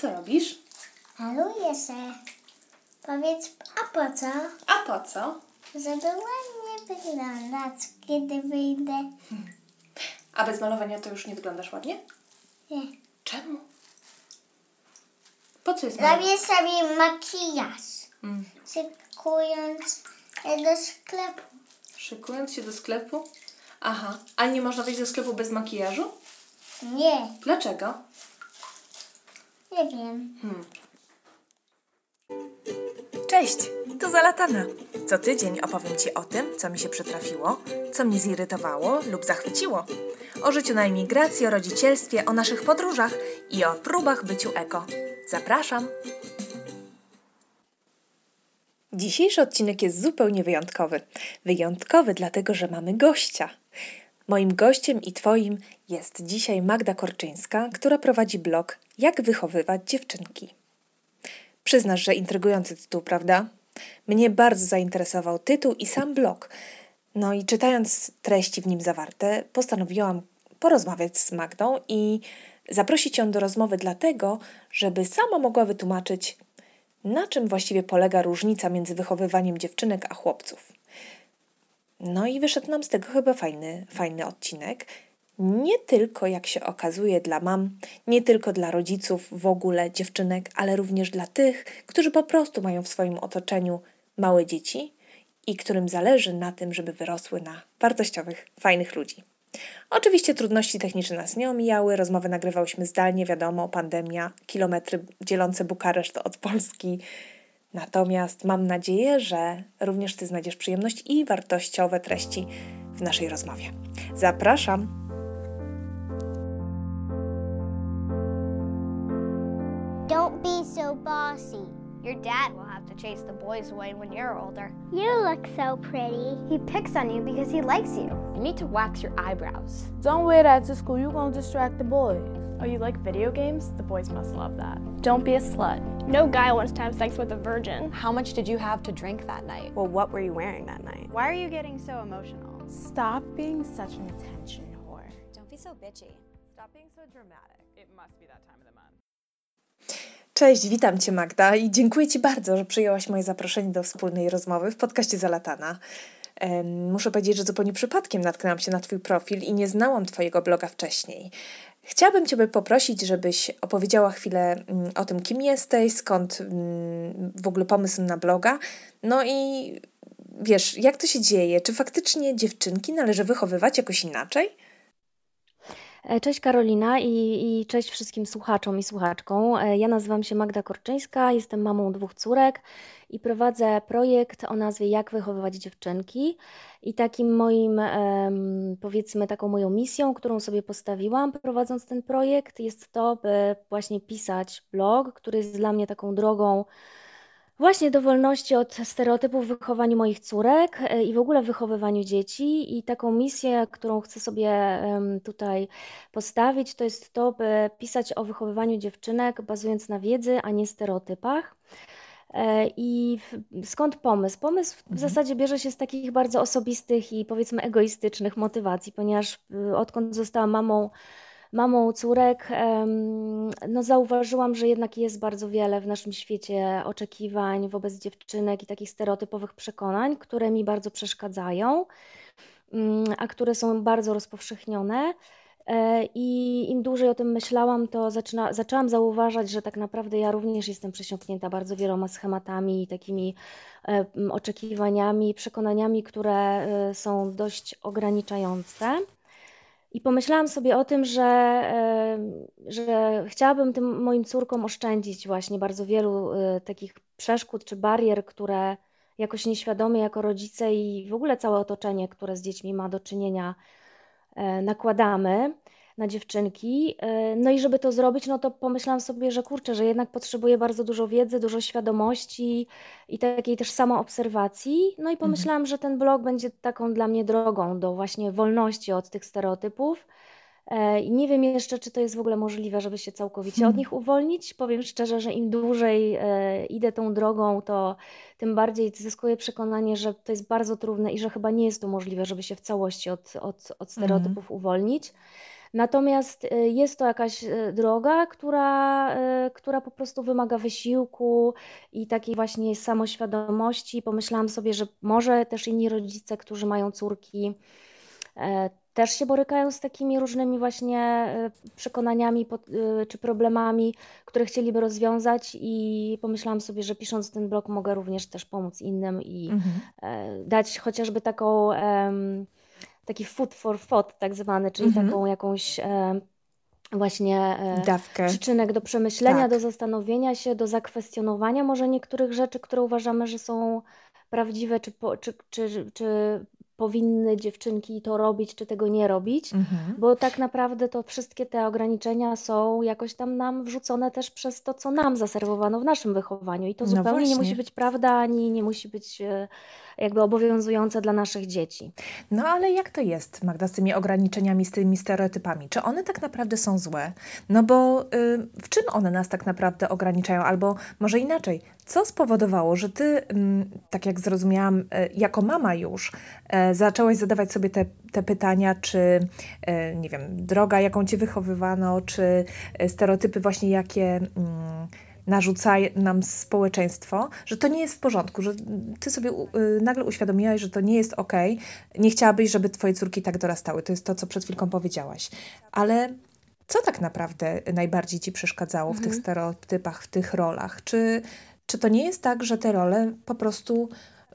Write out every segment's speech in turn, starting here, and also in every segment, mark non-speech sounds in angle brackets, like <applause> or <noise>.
co robisz? Maluję se. Powiedz, a po co? A po co? Żeby ładnie wyglądać, kiedy wyjdę. A bez malowania to już nie wyglądasz ładnie? Nie. Czemu? Po co jest malowanie? Robię sobie makijaż, Mm. szykując się do sklepu. Szykując się do sklepu? Aha. A nie można wejść do sklepu bez makijażu? Nie, Dlaczego? Nie wiem. Hmm. Cześć, tu Zalatana. Co tydzień opowiem Ci o tym, co mi się przytrafiło, co mnie zirytowało lub zachwyciło. O życiu na emigracji, o rodzicielstwie, o naszych podróżach i o próbach byciu eko. Zapraszam! Dzisiejszy odcinek jest zupełnie wyjątkowy. Wyjątkowy dlatego, że mamy gościa. Moim gościem i Twoim jest dzisiaj Magda Korczyńska, która prowadzi blog Jak wychowywać dziewczynki. Przyznasz, że intrygujący tytuł, prawda? Mnie bardzo zainteresował tytuł i sam blog. No i czytając treści w nim zawarte, postanowiłam porozmawiać z Magdą i zaprosić ją do rozmowy dlatego, żeby sama mogła wytłumaczyć, na czym właściwie polega różnica między wychowywaniem dziewczynek a chłopców. No i wyszedł nam z tego chyba fajny, fajny odcinek. Nie tylko, jak się okazuje, dla mam, nie tylko dla rodziców w ogóle dziewczynek, ale również dla tych, którzy po prostu mają w swoim otoczeniu małe dzieci i którym zależy na tym, żeby wyrosły na wartościowych, fajnych ludzi. Oczywiście trudności techniczne nas nie omijały, rozmowy nagrywałyśmy zdalnie, wiadomo, pandemia, kilometry dzielące Bukareszt od Polski. Natomiast mam nadzieję, że również Ty znajdziesz przyjemność i wartościowe treści w naszej rozmowie. Zapraszam! Don't be so bossy. Your dad will have to chase the boys away when you're older. You look so pretty. He picks on you because he likes you. You need to wax your eyebrows. Don't wear that to school. You're gonna distract the boys. Oh, you like video games? The boys must love that. Don't be a slut. No guy wants to have sex with a virgin. How much did you have to drink that night? Well, what were you wearing that night? Why are you getting so emotional? Stop being such an attention whore. Don't be so bitchy. Stop being so dramatic. It must be that time of the month. Cześć, witam Cię Magda i dziękuję Ci bardzo, że przyjęłaś moje zaproszenie do wspólnej rozmowy w podcaście Zalatana. Muszę powiedzieć, że zupełnie przypadkiem natknęłam się na Twój profil i nie znałam Twojego bloga wcześniej. Chciałabym Ciebie poprosić, żebyś opowiedziała chwilę mm, o tym, kim jesteś, skąd mm, w ogóle pomysł na bloga. No i wiesz, jak to się dzieje? Czy faktycznie dziewczynki należy wychowywać jakoś inaczej? E, Cześć Karolina i, i cześć wszystkim słuchaczom i słuchaczkom. E, Ja nazywam się Magda Korczyńska, jestem mamą dwóch córek i prowadzę projekt o nazwie Jak wychowywać dziewczynki. I takim moim, powiedzmy, taką moją misją, którą sobie postawiłam, prowadząc ten projekt, jest to, by właśnie pisać blog, który jest dla mnie taką drogą właśnie do wolności od stereotypów w wychowaniu moich córek e, i w ogóle w wychowywaniu dzieci. I taką misję, którą chcę sobie tutaj postawić, to jest to, by pisać o wychowywaniu dziewczynek bazując na wiedzy, a nie stereotypach. E, I skąd pomysł? Pomysł w zasadzie bierze się z takich bardzo osobistych i powiedzmy egoistycznych motywacji, ponieważ y, odkąd zostałam mamą, mamą córek, no zauważyłam, że jednak jest bardzo wiele w naszym świecie oczekiwań wobec dziewczynek i takich stereotypowych przekonań, które mi bardzo przeszkadzają, mm, a które są bardzo rozpowszechnione. E, I im dłużej o tym myślałam, to zaczyna, zaczęłam zauważać, że tak naprawdę ja również jestem przesiąknięta bardzo wieloma schematami i takimi e, oczekiwaniami, przekonaniami, które e, są dość ograniczające. I pomyślałam sobie o tym, że, e, że chciałabym tym moim córkom oszczędzić właśnie bardzo wielu e, takich przeszkód czy barier, które jakoś nieświadomie jako rodzice i w ogóle całe otoczenie, które z dziećmi ma do czynienia, e, nakładamy na dziewczynki. E, No i żeby to zrobić, no to pomyślałam sobie, że kurczę, że jednak potrzebuję bardzo dużo wiedzy, dużo świadomości i takiej też samoobserwacji. No i pomyślałam, że ten blog będzie taką dla mnie drogą do właśnie wolności od tych stereotypów. E, I nie wiem jeszcze, czy to jest w ogóle możliwe, żeby się całkowicie od nich uwolnić. Powiem szczerze, że im dłużej e, idę tą drogą, to tym bardziej zyskuję przekonanie, że to jest bardzo trudne i że chyba nie jest to możliwe, żeby się w całości od, od, od stereotypów uwolnić. Natomiast y, jest to jakaś droga, która, która po prostu wymaga wysiłku i takiej właśnie samoświadomości. Pomyślałam sobie, że może też inni rodzice, którzy mają córki, e, też się borykają z takimi różnymi właśnie e, przekonaniami czy problemami, które chcieliby rozwiązać i pomyślałam sobie, że pisząc ten blog mogę również też pomóc innym i mhm. E, dać chociażby taką taki food for thought tak zwany, czyli mhm. taką jakąś e, właśnie e, Dawkę. przyczynek do przemyślenia, tak. do zastanowienia się, do zakwestionowania może niektórych rzeczy, które uważamy, że są prawdziwe, czy, czy, czy, czy powinny dziewczynki to robić, czy tego nie robić, mhm. bo tak naprawdę to wszystkie te ograniczenia są jakoś tam nam wrzucone też przez to, co nam zaserwowano w naszym wychowaniu. I to no zupełnie nie musi być prawda, ani nie musi być e, jakby obowiązujące dla naszych dzieci. No ale jak to jest, Magda, z tymi ograniczeniami, z tymi stereotypami? Czy one tak naprawdę są złe? No bo y, w czym one nas tak naprawdę ograniczają? Albo może inaczej, co spowodowało, że ty, y, tak jak zrozumiałam, y, jako mama już, y, zaczęłaś zadawać sobie te, te pytania, czy, y, nie wiem, droga, jaką cię wychowywano, czy stereotypy właśnie, jakie mm, narzuca nam społeczeństwo, że to nie jest w porządku, że ty sobie y, nagle uświadomiłaś, że to nie jest ok, nie chciałabyś, żeby twoje córki tak dorastały. To jest to, co przed chwilką powiedziałaś. Ale co tak naprawdę najbardziej ci przeszkadzało mhm. w tych mhm. stereotypach, w tych rolach? Czy, czy to nie jest tak, że te role po prostu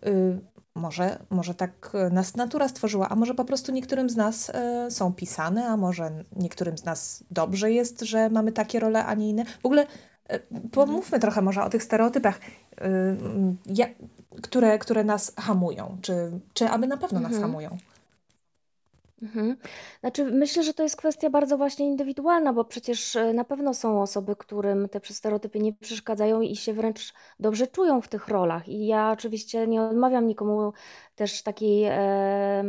y, może, może tak nas natura stworzyła, a może po prostu niektórym z nas y, są pisane, a może niektórym z nas dobrze jest, że mamy takie role, a nie inne. W ogóle E, pomówmy trochę może o tych stereotypach, y, które, które nas hamują, czy, czy aby na pewno nas mhm. hamują. Mhm. Znaczy, myślę, że to jest kwestia bardzo właśnie indywidualna, bo przecież e, na pewno są osoby, którym te stereotypy nie przeszkadzają i się wręcz dobrze czują w tych rolach. I ja oczywiście nie odmawiam nikomu też takiej e,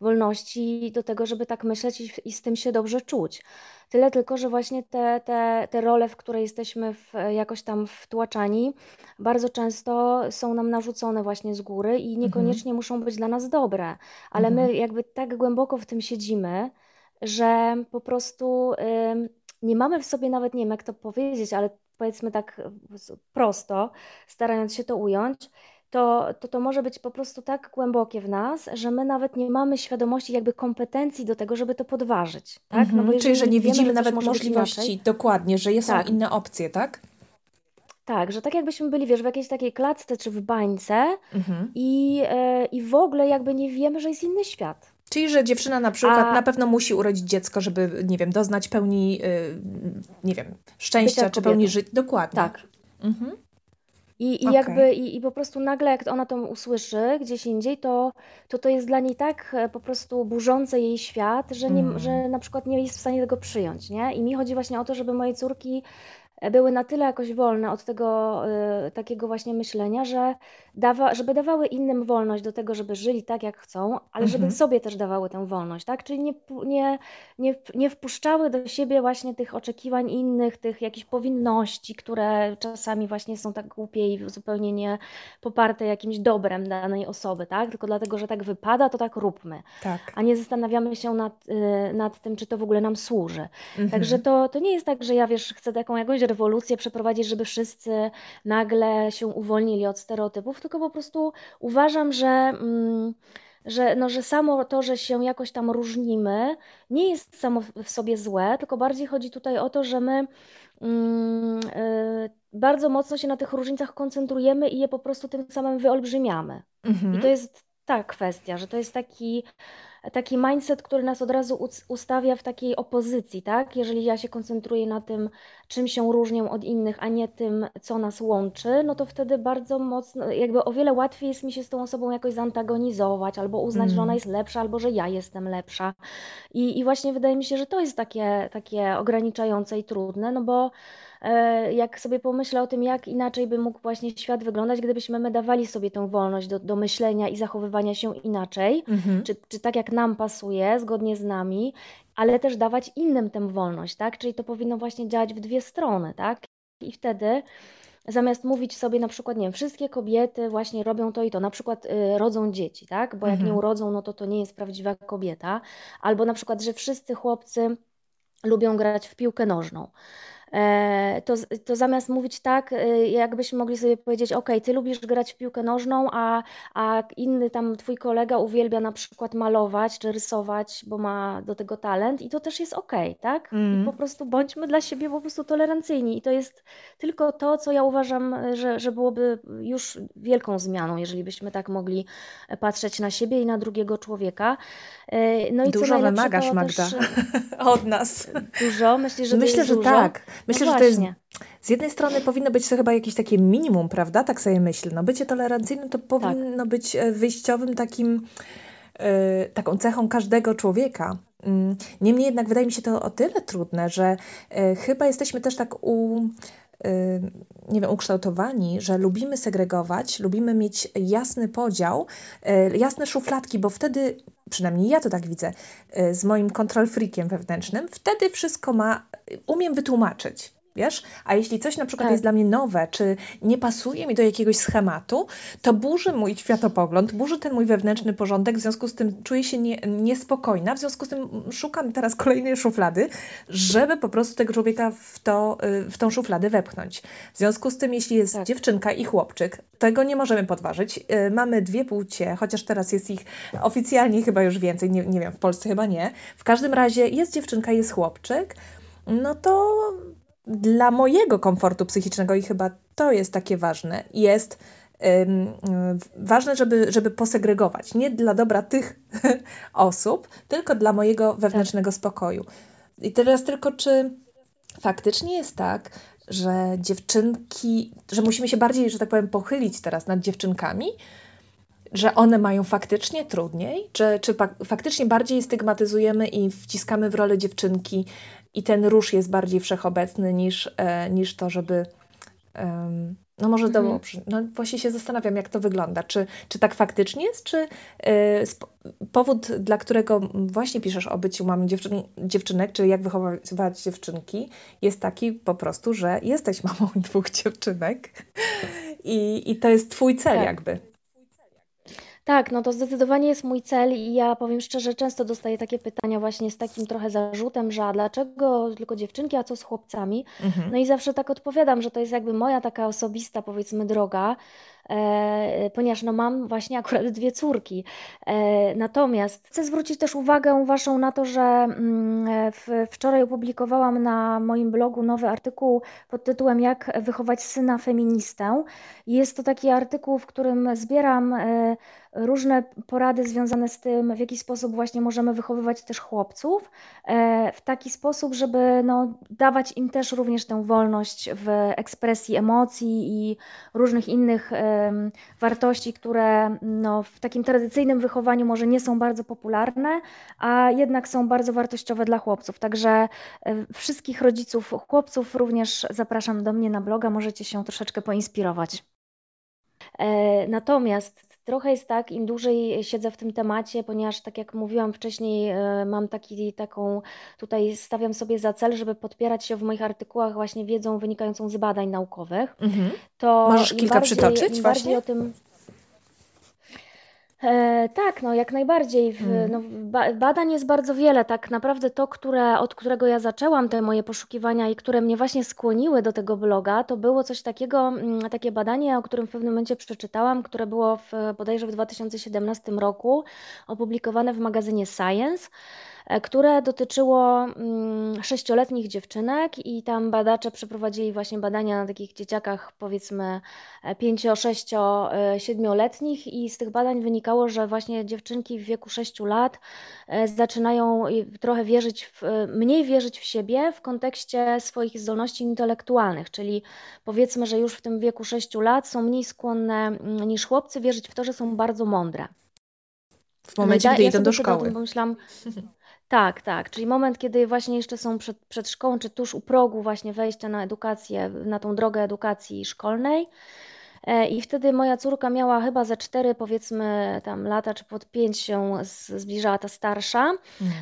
wolności do tego, żeby tak myśleć i, i z tym się dobrze czuć. Tyle tylko, że właśnie te, te, te role, w które jesteśmy w, jakoś tam wtłaczani, bardzo często są nam narzucone właśnie z góry i niekoniecznie mhm. muszą być dla nas dobre, ale mhm. my jakby tak głęboko w tym siedzimy, że po prostu y, nie mamy w sobie nawet, nie wiem jak to powiedzieć, ale powiedzmy tak prosto, starając się to ująć, to, to to może być po prostu tak głębokie w nas, że my nawet nie mamy świadomości, jakby kompetencji do tego, żeby to podważyć. Tak? Mhm. No bo Czyli, że nie wiemy, widzimy nawet możliwości, inaczej, dokładnie, że są tak. inne opcje, tak? Tak, że tak jakbyśmy byli, wiesz, w jakiejś takiej klatce czy w bańce mhm. i, e, i w ogóle jakby nie wiemy, że jest inny świat. Czyli, że dziewczyna na przykład A... na pewno musi urodzić dziecko, żeby, nie wiem, doznać pełni, y, nie wiem, szczęścia czy pełni życia. Dokładnie. Tak. Mhm. I, i jakby i, i po prostu nagle jak ona to usłyszy gdzieś indziej, to, to to jest dla niej tak e, po prostu burzące jej świat, że, nie, mm. że na przykład nie jest w stanie tego przyjąć, nie? I mi chodzi właśnie o to, żeby moje córki były na tyle jakoś wolne od tego y, takiego właśnie myślenia, że dawa, żeby dawały innym wolność do tego, żeby żyli tak, jak chcą, ale żeby mhm. sobie też dawały tę wolność, tak? Czyli nie, nie, nie, nie wpuszczały do siebie właśnie tych oczekiwań innych, tych jakichś powinności, które czasami właśnie są tak głupie i zupełnie nie poparte jakimś dobrem danej osoby, tak? Tylko dlatego, że tak wypada, to tak róbmy. Tak. A nie zastanawiamy się nad, y, nad tym, czy to w ogóle nam służy. Mhm. Także to, to nie jest tak, że ja wiesz, chcę taką jakąś rewolucję przeprowadzić, żeby wszyscy nagle się uwolnili od stereotypów, tylko po prostu uważam, że. Mm, że, no, że samo to, że się jakoś tam różnimy, nie jest samo w sobie złe, tylko bardziej chodzi tutaj o to, że my mm, y, bardzo mocno się na tych różnicach koncentrujemy i je po prostu tym samym wyolbrzymiamy. Mhm. I to jest ta kwestia, że to jest taki taki mindset, który nas od razu ustawia w takiej opozycji, tak? Jeżeli ja się koncentruję na tym, czym się różnią od innych, a nie tym, co nas łączy, no to wtedy bardzo mocno, jakby o wiele łatwiej jest mi się z tą osobą jakoś zantagonizować, albo uznać, mm. że ona mm. jest lepsza, albo że ja jestem lepsza. I, i właśnie wydaje mi się, że to jest takie, takie ograniczające i trudne, no bo jak sobie pomyślę o tym, jak inaczej by mógł właśnie świat wyglądać, gdybyśmy my dawali sobie tę wolność do, do myślenia i zachowywania się inaczej, mhm. czy, czy tak jak nam pasuje, zgodnie z nami, ale też dawać innym tę wolność, tak? Czyli to powinno właśnie działać w dwie strony, tak? I wtedy zamiast mówić sobie na przykład, nie wiem, wszystkie kobiety właśnie robią to i to, na przykład y, rodzą dzieci, tak? Bo jak mhm. nie urodzą, no to to nie jest prawdziwa kobieta. Albo na przykład, że wszyscy chłopcy lubią grać w piłkę nożną. E, to, to zamiast mówić tak, e, jakbyśmy mogli sobie powiedzieć, ok, ty lubisz grać w piłkę nożną, a, a inny tam twój kolega uwielbia na przykład malować czy rysować, bo ma do tego talent i to też jest ok, tak? Mm. I po prostu bądźmy dla siebie po prostu tolerancyjni i to jest tylko to, co ja uważam, że, że byłoby już wielką zmianą, jeżeli byśmy tak mogli patrzeć na siebie i na drugiego człowieka. E, no i dużo wymagasz, Magda, też, <laughs> od nas. Dużo? Myślisz, że Myślę, że dużo? tak. Myślę, no że to jest. Z jednej strony powinno być to chyba jakieś takie minimum, prawda? Tak sobie myślę. No bycie tolerancyjnym to powinno tak. być e, wyjściowym takim, yy, taką cechą każdego człowieka. Mm, niemniej jednak wydaje mi się to o tyle trudne, że yy, chyba jesteśmy też tak u, nie wiem, ukształtowani, że lubimy segregować, lubimy mieć jasny podział, jasne szufladki, bo wtedy, przynajmniej ja to tak widzę, z moim kontrol freakiem wewnętrznym, wtedy wszystko ma, umiem wytłumaczyć wiesz? A jeśli coś na przykład tak. jest dla mnie nowe, czy nie pasuje mi do jakiegoś schematu, to burzy mój światopogląd, burzy ten mój wewnętrzny porządek, w związku z tym czuję się nie, niespokojna, w związku z tym szukam teraz kolejnej szuflady, żeby po prostu tego człowieka w, to, w tą szufladę wepchnąć. W związku z tym, jeśli jest tak. dziewczynka i chłopczyk, tego nie możemy podważyć. Y, mamy dwie płcie, chociaż teraz jest ich oficjalnie chyba już więcej, nie, nie wiem, w Polsce chyba nie. W każdym razie jest dziewczynka, jest chłopczyk, no to dla mojego komfortu psychicznego i chyba to jest takie ważne, jest ważne, żeby, żeby posegregować. Nie dla dobra tych <laughs> osób, tylko dla mojego wewnętrznego spokoju. I teraz tylko, czy faktycznie jest tak, że dziewczynki, że musimy się bardziej, że tak powiem, pochylić teraz nad dziewczynkami, że one mają faktycznie trudniej, czy, czy faktycznie bardziej stygmatyzujemy i wciskamy w rolę dziewczynki i ten róż jest bardziej wszechobecny niż, e, niż to, żeby. No może to, mhm. no właśnie się zastanawiam, jak to wygląda. Czy, czy tak faktycznie jest, czy e, powód, dla którego właśnie piszesz o byciu mamy dziewczyn, dziewczynek, czy jak wychowywać dziewczynki, jest taki po prostu, że jesteś mamą <laughs> dwóch dziewczynek i, i to jest twój cel tak. jakby. Tak, no to zdecydowanie jest mój cel i ja powiem szczerze, często dostaję takie pytania właśnie z takim trochę zarzutem, że a dlaczego tylko dziewczynki, a co z chłopcami? Mhm. No i zawsze tak odpowiadam, że to jest jakby moja taka osobista, powiedzmy, droga, ponieważ no mam właśnie akurat dwie córki. E, natomiast chcę zwrócić też uwagę Waszą na to, że mm, wczoraj opublikowałam na moim blogu nowy artykuł pod tytułem Jak wychować syna feministę. Jest to taki artykuł, w którym zbieram e, różne porady związane z tym, w jaki sposób właśnie możemy wychowywać też chłopców, w taki sposób, żeby no, dawać im też również tę wolność w ekspresji emocji i różnych innych wartości, które no, w takim tradycyjnym wychowaniu może nie są bardzo popularne, a jednak są bardzo wartościowe dla chłopców. Także wszystkich rodziców chłopców również zapraszam do mnie na bloga, możecie się troszeczkę poinspirować. E, natomiast Trochę jest tak, im dłużej siedzę w tym temacie, ponieważ tak jak mówiłam wcześniej, e, mam taki, taką, tutaj stawiam sobie za cel, żeby podpierać się w moich artykułach właśnie wiedzą wynikającą z badań naukowych. Mhm. To Możesz kilka bardziej, przytoczyć właśnie? o tym, E, tak, no jak najbardziej. W, mm. no, ba badań jest bardzo wiele. Tak naprawdę to, które, od którego ja zaczęłam te moje poszukiwania i które mnie właśnie skłoniły do tego bloga, to było coś takiego, mm, takie badanie, o którym w pewnym momencie przeczytałam, które było w, bodajże w 2017 roku opublikowane w magazynie Science. E, które dotyczyło mm, sześcioletnich dziewczynek i tam badacze przeprowadzili właśnie badania na takich dzieciakach powiedzmy e, pięcio, sześcio, e, siedmioletnich i z tych badań wynikało, że właśnie dziewczynki w wieku 6 lat zaczynają trochę wierzyć, w, mniej wierzyć w siebie w kontekście swoich zdolności intelektualnych, czyli powiedzmy, że już w tym wieku 6 lat są mniej skłonne mm, niż chłopcy wierzyć w to, że są bardzo mądre. W momencie, no gdy ja idą do szkoły. Pomyślałam, <laughs> Tak, tak. Czyli moment, kiedy właśnie jeszcze są przed, przed szkołą, czy tuż u progu właśnie wejścia na edukację, na tą drogę edukacji szkolnej. E, I wtedy moja córka miała chyba ze cztery, powiedzmy, tam lata, czy pod pięć się zbliżała ta starsza.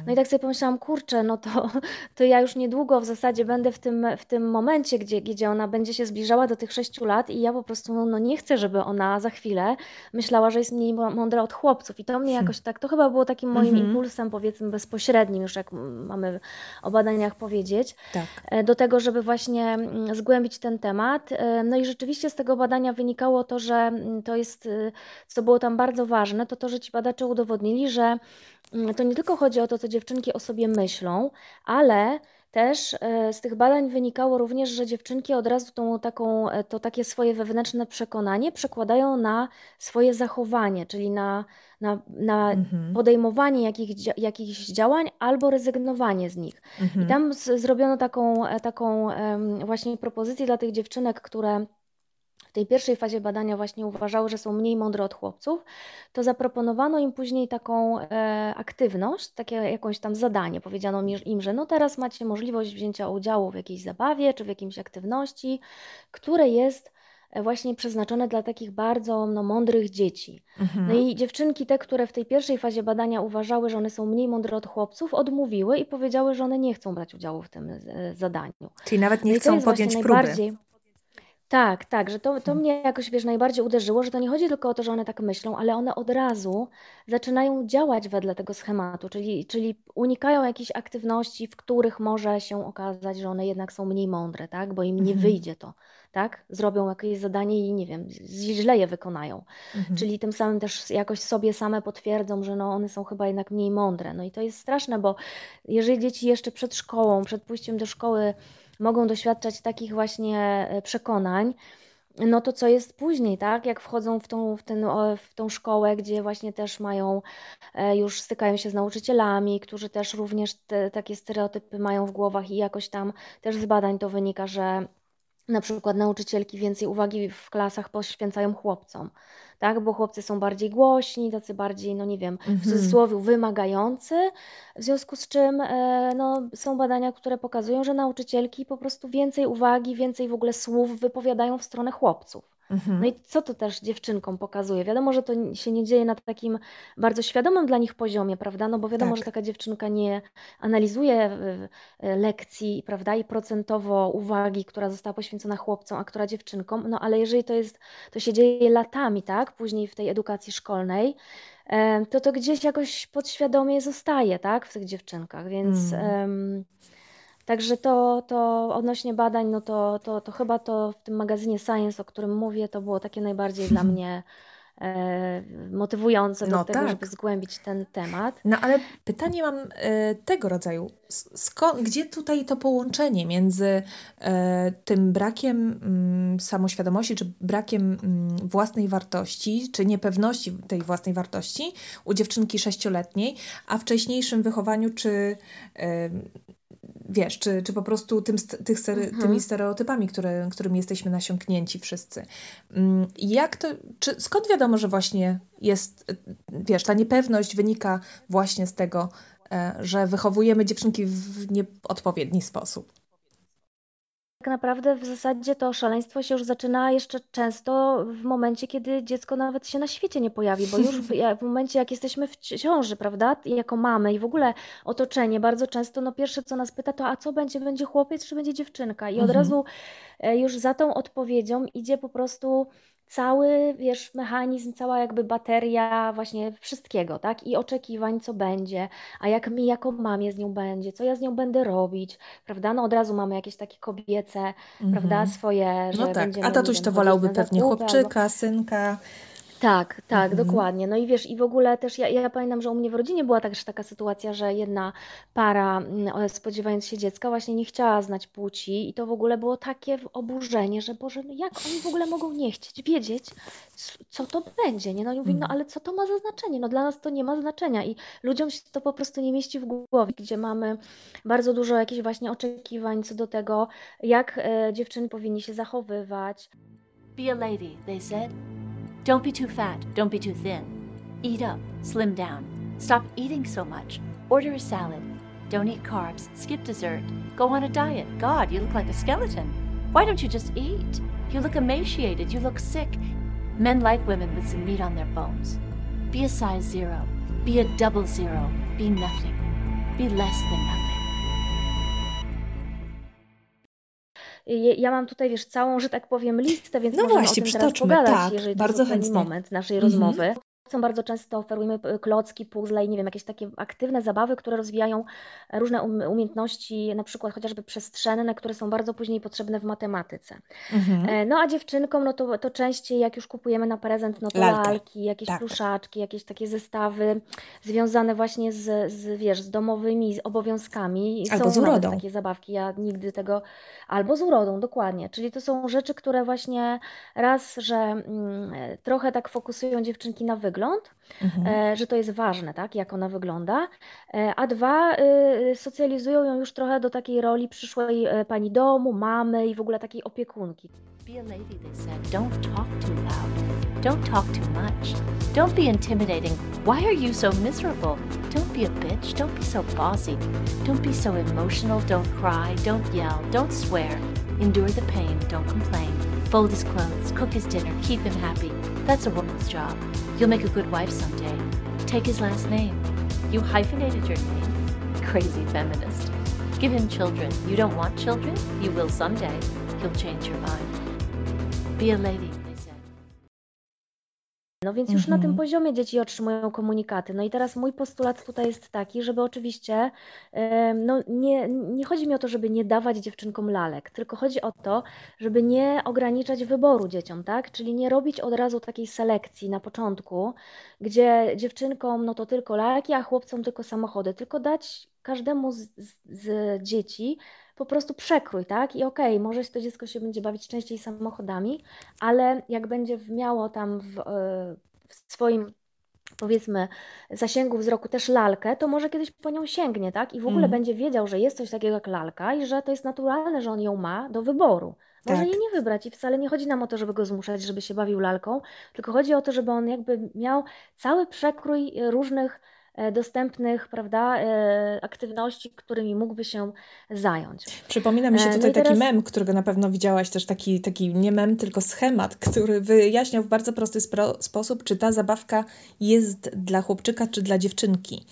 No i tak sobie pomyślałam, kurczę, no to, to ja już niedługo w zasadzie będę w tym, w tym momencie, gdzie, gdzie ona będzie się zbliżała do tych sześciu lat i ja po prostu no, no nie chcę, żeby ona za chwilę myślała, że jest mniej mądra od chłopców. I to mnie jakoś tak, to chyba było takim moim mhm. impulsem, powiedzmy, bezpośrednim, już jak mamy o badaniach powiedzieć, tak. E, do tego, żeby właśnie mm, zgłębić ten temat. E, no i rzeczywiście z tego badania wynikało to, że mm, to jest, y, co było tam bardzo ważne, to to, że ci badacze udowodnili, że mm, to nie tylko chodzi o to, co dziewczynki o sobie myślą, ale też e, z tych badań wynikało również, że dziewczynki od razu tą taką, e, to takie swoje wewnętrzne przekonanie przekładają na swoje zachowanie, czyli na, na, na mhm. podejmowanie jakich, jakichś działań albo rezygnowanie z nich. Mhm. I tam z, zrobiono taką, e, taką właśnie propozycję dla tych dziewczynek, które tej pierwszej fazie badania właśnie uważały, że są mniej mądre od chłopców, to zaproponowano im później taką e, aktywność, takie jakąś tam zadanie. Powiedziano im, że no teraz macie możliwość wzięcia udziału w jakiejś zabawie czy w jakiejś aktywności, które jest e, właśnie przeznaczone dla takich bardzo no, mądrych dzieci. Mhm. No i dziewczynki, te, które w tej pierwszej fazie badania uważały, że one są mniej mądre od chłopców, odmówiły i powiedziały, że one nie chcą brać udziału w tym e, zadaniu. Czyli nawet nie no chcą podjąć próby. Tak, tak, że to, to hmm. mnie jakoś, wiesz, najbardziej uderzyło, że to nie chodzi tylko o to, że one tak myślą, ale one od razu zaczynają działać wedle tego schematu, czyli, czyli unikają jakichś aktywności, w których może się okazać, że one jednak są mniej mądre, tak, bo im nie mhm. wyjdzie to, tak, zrobią jakieś zadanie i nie wiem, źle je wykonają, mhm. czyli tym samym też jakoś sobie same potwierdzą, że no one są chyba jednak mniej mądre, no i to jest straszne, bo jeżeli dzieci jeszcze przed szkołą, przed pójściem do szkoły mogą doświadczać takich właśnie e, przekonań, no to co jest później, tak? Jak wchodzą w tą, w, ten, w tą szkołę, gdzie właśnie też mają, e, już stykają się z nauczycielami, którzy też również te, takie stereotypy mają w głowach i jakoś tam też z badań to wynika, że na przykład nauczycielki więcej uwagi w klasach poświęcają chłopcom tak? Bo chłopcy są bardziej głośni, tacy bardziej, no nie wiem, w mhm. cudzysłowie wymagający, w związku z czym e, no, są badania, które pokazują, że nauczycielki po prostu więcej uwagi, więcej w ogóle słów wypowiadają w stronę chłopców. Mhm. No i co to też dziewczynkom pokazuje? Wiadomo, że to się nie dzieje na takim bardzo świadomym dla nich poziomie, prawda? No bo wiadomo, tak. że taka dziewczynka nie analizuje e, e, lekcji, prawda? I procentowo uwagi, która została poświęcona chłopcom, a która dziewczynkom. No ale jeżeli to jest, to się dzieje latami, tak? Później w tej edukacji szkolnej, e, to to gdzieś jakoś podświadomie zostaje, tak? W tych dziewczynkach, więc. Mm. Także to, to odnośnie badań, no to, to, to chyba to w tym magazynie Science, o którym mówię, to było takie najbardziej dla mnie e, motywujące no do tego, tak. żeby zgłębić ten temat. No ale pytanie mam e, tego rodzaju. Skąd, gdzie tutaj to połączenie między e, tym brakiem mm, samoświadomości, czy brakiem mm, własnej wartości, czy niepewności tej własnej wartości u dziewczynki sześcioletniej, a wcześniejszym wychowaniu, czy wiesz, czy, czy po prostu tym, tych mhm. tymi stereotypami, które, którymi jesteśmy nasiąknięci wszyscy. Mm, jak to, czy, skąd wiadomo, że właśnie jest, wiesz, ta niepewność wynika właśnie z tego, e, że wychowujemy dziewczynki w nieodpowiedni sposób? Tak naprawdę w zasadzie to szaleństwo się już zaczyna jeszcze często w momencie, kiedy dziecko nawet się na świecie nie pojawi, bo już w, <laughs> w momencie, jak jesteśmy w ciąży, prawda, jako mamy i w ogóle otoczenie, bardzo często no pierwsze, co nas pyta, to a co będzie, będzie chłopiec czy będzie dziewczynka? I od mhm. razu e, już za tą odpowiedzią idzie po prostu cały, wiesz, mechanizm, cała jakby bateria właśnie wszystkiego, tak? I oczekiwań, co będzie, a jak mi jako mamie z nią będzie, co ja z nią będę robić, prawda? No od razu mamy jakieś takie kobiece, mm -hmm. prawda, swoje, że no tak. A tatuś to wolałby pewnie chłopczyka, albo... synka. Tak, tak, mhm. dokładnie. No i wiesz, i w ogóle też ja, ja pamiętam, że u mnie w rodzinie była też taka sytuacja, że jedna para, mm, spodziewając się dziecka, właśnie nie chciała znać płci, i to w ogóle było takie oburzenie, że Boże, no jak oni w ogóle mogą nie chcieć wiedzieć, co to będzie, nie? No i mówię, no mhm. ale co to ma za znaczenie? No dla nas to nie ma znaczenia i ludziom się to po prostu nie mieści w głowie, gdzie mamy bardzo dużo jakichś właśnie oczekiwań co do tego, jak e, dziewczyny powinni się zachowywać. Be a lady, they said. Don't be too fat, don't be too thin. Eat up, slim down. Stop eating so much. Order a salad. Don't eat carbs, skip dessert. Go on a diet. God, you look like a skeleton. Why don't you just eat? You look emaciated, you look sick. Men like women with some meat on their bones. Be a size zero. Be a double zero. Be nothing. Be less than nothing. Ja mam tutaj, wiesz, całą, że tak powiem, listę, więc No możemy właśnie, o tym teraz pogadać, tak, jeżeli bardzo to jest moment naszej Mhm. rozmowy. Bardzo często oferujemy p- klocki, puzzle i nie wiem, jakieś takie aktywne zabawy, które rozwijają różne um- umiejętności, na przykład chociażby przestrzenne, które są bardzo później potrzebne w matematyce. Mhm. E, No a dziewczynkom, no to, to częściej jak już kupujemy na prezent, no to lalki, jakieś Tak. pluszaczki, jakieś takie zestawy związane właśnie z, z, wiesz, z domowymi z obowiązkami. Albo Są z urodą. takie zabawki, ja nigdy tego, albo z urodą, dokładnie. Czyli to są rzeczy, które właśnie raz, że mm, e, trochę tak fokusują dziewczynki na wygląd, Mhm. e, że to jest ważne, tak, jak ona wygląda, e, a dwa, y, socjalizują ją już trochę do takiej roli przyszłej e, pani domu, mamy i w ogóle takiej opiekunki. Be a lady, they said. Don't talk too loud. Don't talk too much. Don't be intimidating. Why are you so miserable? Don't be a bitch. Don't be so bossy. Don't be so emotional. Don't cry. Don't yell. Don't swear. Endure the pain. Don't complain. Fold his clothes. Cook his dinner. Keep him happy. That's a woman's job. You'll make a good wife someday. Take his last name. You hyphenated your name. Crazy feminist. Give him children. You don't want children? You will someday. He'll change your mind. Be a lady. No więc już na tym Mhm. poziomie dzieci otrzymują komunikaty. No i teraz mój postulat tutaj jest taki, żeby oczywiście, no nie, nie chodzi mi o to, żeby nie dawać dziewczynkom lalek, tylko chodzi o to, żeby nie ograniczać wyboru dzieciom, tak? Czyli nie robić od razu takiej selekcji na początku, gdzie dziewczynkom no to tylko lalki, a chłopcom tylko samochody, tylko dać każdemu z, z, z dzieci po prostu przekrój, tak? I okej, może to dziecko się będzie bawić częściej samochodami, ale jak będzie miało tam w, e, w swoim powiedzmy zasięgu wzroku też lalkę, to może kiedyś po nią sięgnie, tak? I w ogóle Mhm. będzie wiedział, że jest coś takiego jak lalka i że to jest naturalne, że on ją ma do wyboru. Może Tak. jej nie wybrać i wcale nie chodzi nam o to, żeby go zmuszać, żeby się bawił lalką, tylko chodzi o to, żeby on jakby miał cały przekrój różnych dostępnych, prawda, e, aktywności, którymi mógłby się zająć. Przypomina mi się E, no tutaj i taki teraz- mem, którego na pewno widziałaś też, taki, taki nie mem, tylko schemat, który wyjaśniał w bardzo prosty sposób, czy ta zabawka jest dla chłopczyka, czy dla dziewczynki.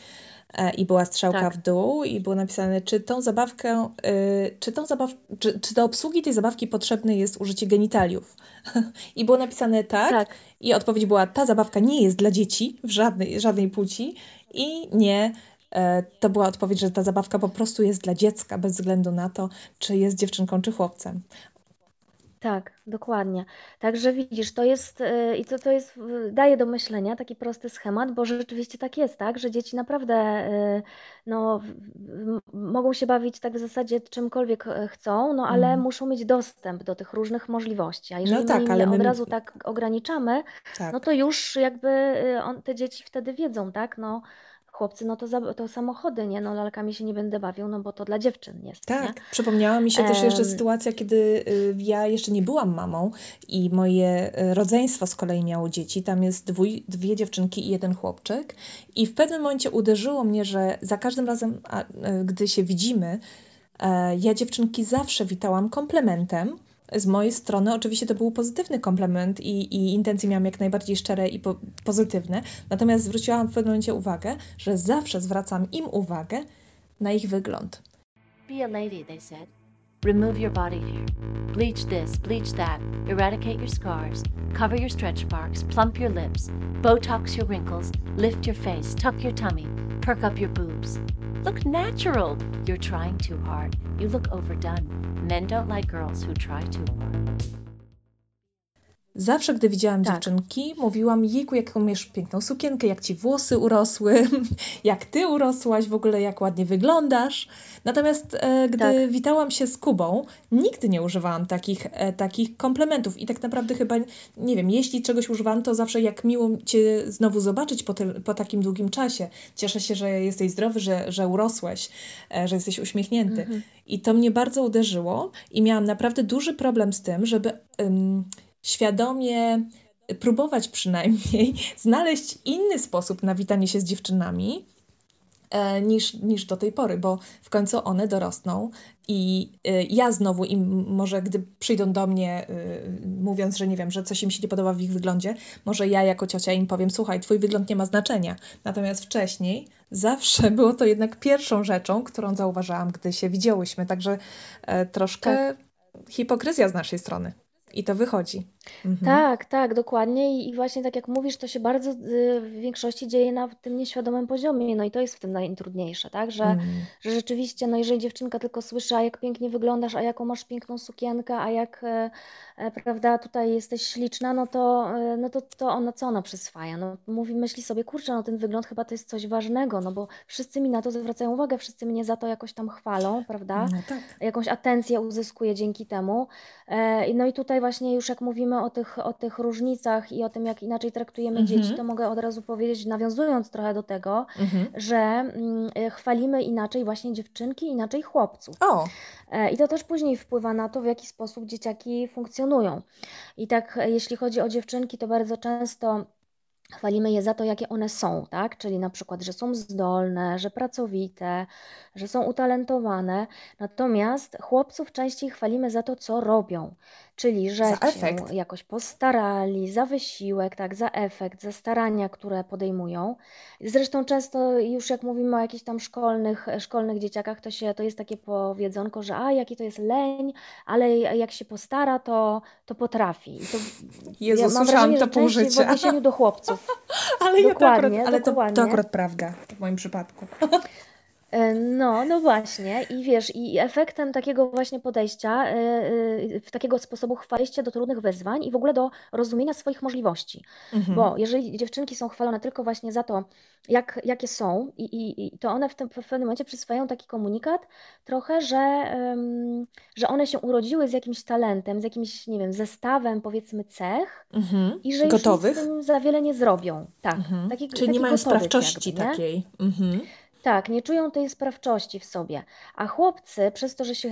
E, I była strzałka Tak. w dół i było napisane, czy tą zabawkę, y, czy, tą zabaw, czy, czy do obsługi tej zabawki potrzebne jest użycie genitaliów. <laughs> I było napisane tak, Tak. i odpowiedź była, ta zabawka nie jest dla dzieci w żadnej, żadnej płci i nie, e, to była odpowiedź, że ta zabawka po prostu jest dla dziecka, bez względu na to, czy jest dziewczynką, czy chłopcem. Tak, dokładnie. Także widzisz, to jest y, i to, to jest, y, daje do myślenia taki prosty schemat, bo rzeczywiście tak jest, tak, że dzieci naprawdę y, no, mogą się bawić tak w zasadzie czymkolwiek chcą, no ale Mhm. muszą mieć dostęp do tych różnych możliwości. A jeżeli my tak, im ale je my- od razu tak ograniczamy, Tak. no to już jakby on, te dzieci wtedy wiedzą, tak, no chłopcy, no to, za, to samochody, nie, no lalkami się nie będę bawił, no bo to dla dziewczyn jest, nie? Tak, przypomniała mi się też jeszcze Em. sytuacja, kiedy y, ja jeszcze nie byłam mamą i moje y, rodzeństwo z kolei miało dzieci. Tam jest dwój, dwie dziewczynki i jeden chłopczyk. I w pewnym momencie uderzyło mnie, że za każdym razem, y, gdy się widzimy, e, ja dziewczynki zawsze witałam komplementem. Z mojej strony oczywiście to był pozytywny komplement i, i intencje miałam jak najbardziej szczere i po, pozytywne. Natomiast zwróciłam w pewnym momencie uwagę, że zawsze zwracam im uwagę na ich wygląd. Be a lady, they said. Remove your body hair. Bleach this, bleach that. Eradicate your scars. Cover your stretch marks. Plump your lips. Botox your wrinkles. Lift your face. Tuck your tummy. Perk up your boobs. Look natural. You're trying too hard. You look overdone. Men don't like girls who try too hard. Zawsze, gdy widziałam Tak. dziewczynki, mówiłam, jejku, jaką masz piękną sukienkę, jak ci włosy urosły, <laughs> jak ty urosłaś, w ogóle jak ładnie wyglądasz. Natomiast e, gdy Tak. witałam się z Kubą, nigdy nie używałam takich, e, takich komplementów. I tak naprawdę chyba, nie wiem, jeśli czegoś używałam, to zawsze jak miło cię znowu zobaczyć po, tym, po takim długim czasie. Cieszę się, że jesteś zdrowy, że, że urosłeś, e, że jesteś uśmiechnięty. Mhm. I to mnie bardzo uderzyło i miałam naprawdę duży problem z tym, żeby ym, świadomie próbować przynajmniej <laughs> znaleźć inny sposób na witanie się z dziewczynami, e, niż, niż do tej pory, bo w końcu one dorosną i e, ja znowu im, może gdy przyjdą do mnie e, mówiąc, że nie wiem, że coś im się nie podoba w ich wyglądzie, może ja jako ciocia im powiem, słuchaj, twój wygląd nie ma znaczenia. Natomiast wcześniej zawsze było to jednak pierwszą rzeczą, którą zauważałam, gdy się widziałyśmy, także troszkę tak. hipokryzja z naszej strony. I to wychodzi. Mhm. Tak, tak, dokładnie. I, I, właśnie tak jak mówisz, to się bardzo y, w większości dzieje na tym nieświadomym poziomie. No i to jest w tym najtrudniejsze, tak? Że, mm. że rzeczywiście, no jeżeli dziewczynka tylko słyszy, a jak pięknie wyglądasz, a jaką masz piękną sukienkę, a jak, e, e, prawda, tutaj jesteś śliczna, no to, e, no to, to ona co ona przyswaja? No mówi, myśli sobie, kurczę, no ten wygląd chyba to jest coś ważnego, no bo wszyscy mi na to zwracają uwagę, wszyscy mnie za to jakoś tam chwalą, prawda? No tak. Jakąś atencję uzyskuję dzięki temu. No i tutaj właśnie już jak mówimy o tych, o tych różnicach i o tym, jak inaczej traktujemy mhm. dzieci, to mogę od razu powiedzieć, nawiązując trochę do tego, mhm. że mm, chwalimy inaczej właśnie dziewczynki, inaczej chłopców. O. E, I to też później wpływa na to, w jaki sposób dzieciaki funkcjonują. I tak, jeśli chodzi o dziewczynki, to bardzo często Chwalimy je za to, jakie one są, tak? Czyli na przykład, że są zdolne, że pracowite, że są utalentowane. Natomiast chłopców częściej chwalimy za to, co robią. Czyli, że za się jakoś postarali, za wysiłek, tak, za efekt, za starania, które podejmują. Zresztą często już jak mówimy o jakichś tam szkolnych, szkolnych dzieciakach, to, się, to jest takie powiedzonko, że a jaki to jest leń, ale jak się postara, to, to potrafi. I to, Jezu, ja mam wrażenie, to pół życia. w odniesieniu do chłopców. <laughs> ale dokładnie, to akurat, ale to, to akurat prawda w moim przypadku. <laughs> E, no, no właśnie. I wiesz, i efektem takiego właśnie podejścia, e, e, w takiego sposobu chwaliście do trudnych wyzwań i w ogóle do rozumienia swoich możliwości. Mhm. Bo jeżeli dziewczynki są chwalone tylko właśnie za to, jak, jakie są, i, i, i to one w, tym, w pewnym momencie przyswajają taki komunikat trochę, że, że one się urodziły z jakimś talentem, z jakimś, nie wiem, zestawem powiedzmy cech mhm. i że Gotowych? już z tym za wiele nie zrobią. Tak. Mhm. Taki, Czyli taki nie mają sprawczości jakby, takiej. Mhm. Tak, nie czują tej sprawczości w sobie. A chłopcy, przez to, że się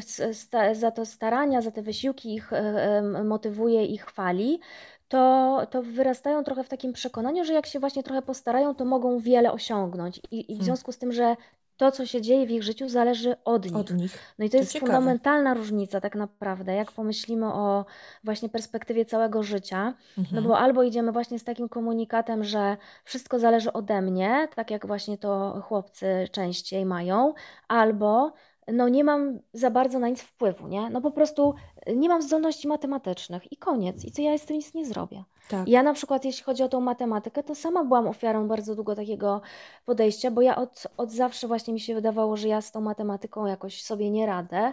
za to starania, za te wysiłki ich e, motywuje i chwali, to, to wyrastają trochę w takim przekonaniu, że jak się właśnie trochę postarają, to mogą wiele osiągnąć. I, i w hmm. związku z tym, że to, co się dzieje w ich życiu, zależy od nich. Od nich. No i to, to jest ciekawe. fundamentalna różnica tak naprawdę, jak pomyślimy o właśnie perspektywie całego życia, no mhm. no bo albo idziemy właśnie z takim komunikatem, że wszystko zależy ode mnie, tak jak właśnie to chłopcy częściej mają, albo no nie mam za bardzo na nic wpływu, nie? No po prostu nie mam zdolności matematycznych i koniec. I co ja z tym nic nie zrobię. Tak. Ja na przykład, jeśli chodzi o tą matematykę, to sama byłam ofiarą bardzo długo takiego podejścia, bo ja od, od zawsze właśnie mi się wydawało, że ja z tą matematyką jakoś sobie nie radę.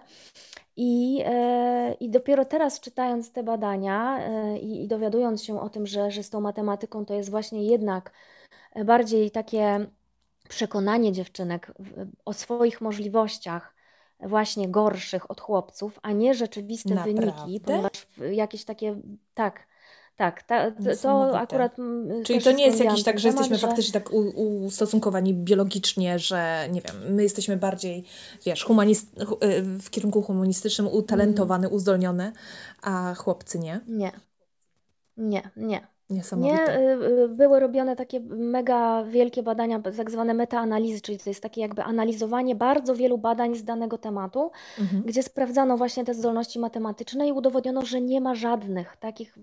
I, e, i dopiero teraz czytając te badania e, i, i dowiadując się o tym, że, że z tą matematyką to jest właśnie jednak bardziej takie przekonanie dziewczynek o swoich możliwościach, właśnie gorszych od chłopców, a nie rzeczywiste Naprawdę? wyniki, ponieważ jakieś takie, tak, tak, ta, to, to akurat. Czyli to nie jest jakiś tak, że temat, jesteśmy że... faktycznie tak ustosunkowani biologicznie, że nie wiem, my jesteśmy bardziej, wiesz, humanist, y, w kierunku humanistycznym utalentowany, mm. uzdolniony, a chłopcy nie? Nie. Nie, nie. Niesamowite. Nie, y, y, były robione takie mega wielkie badania, tak zwane metaanalizy, czyli to jest takie jakby analizowanie bardzo wielu badań z danego tematu, mhm. gdzie sprawdzano właśnie te zdolności matematyczne i udowodniono, że nie ma żadnych takich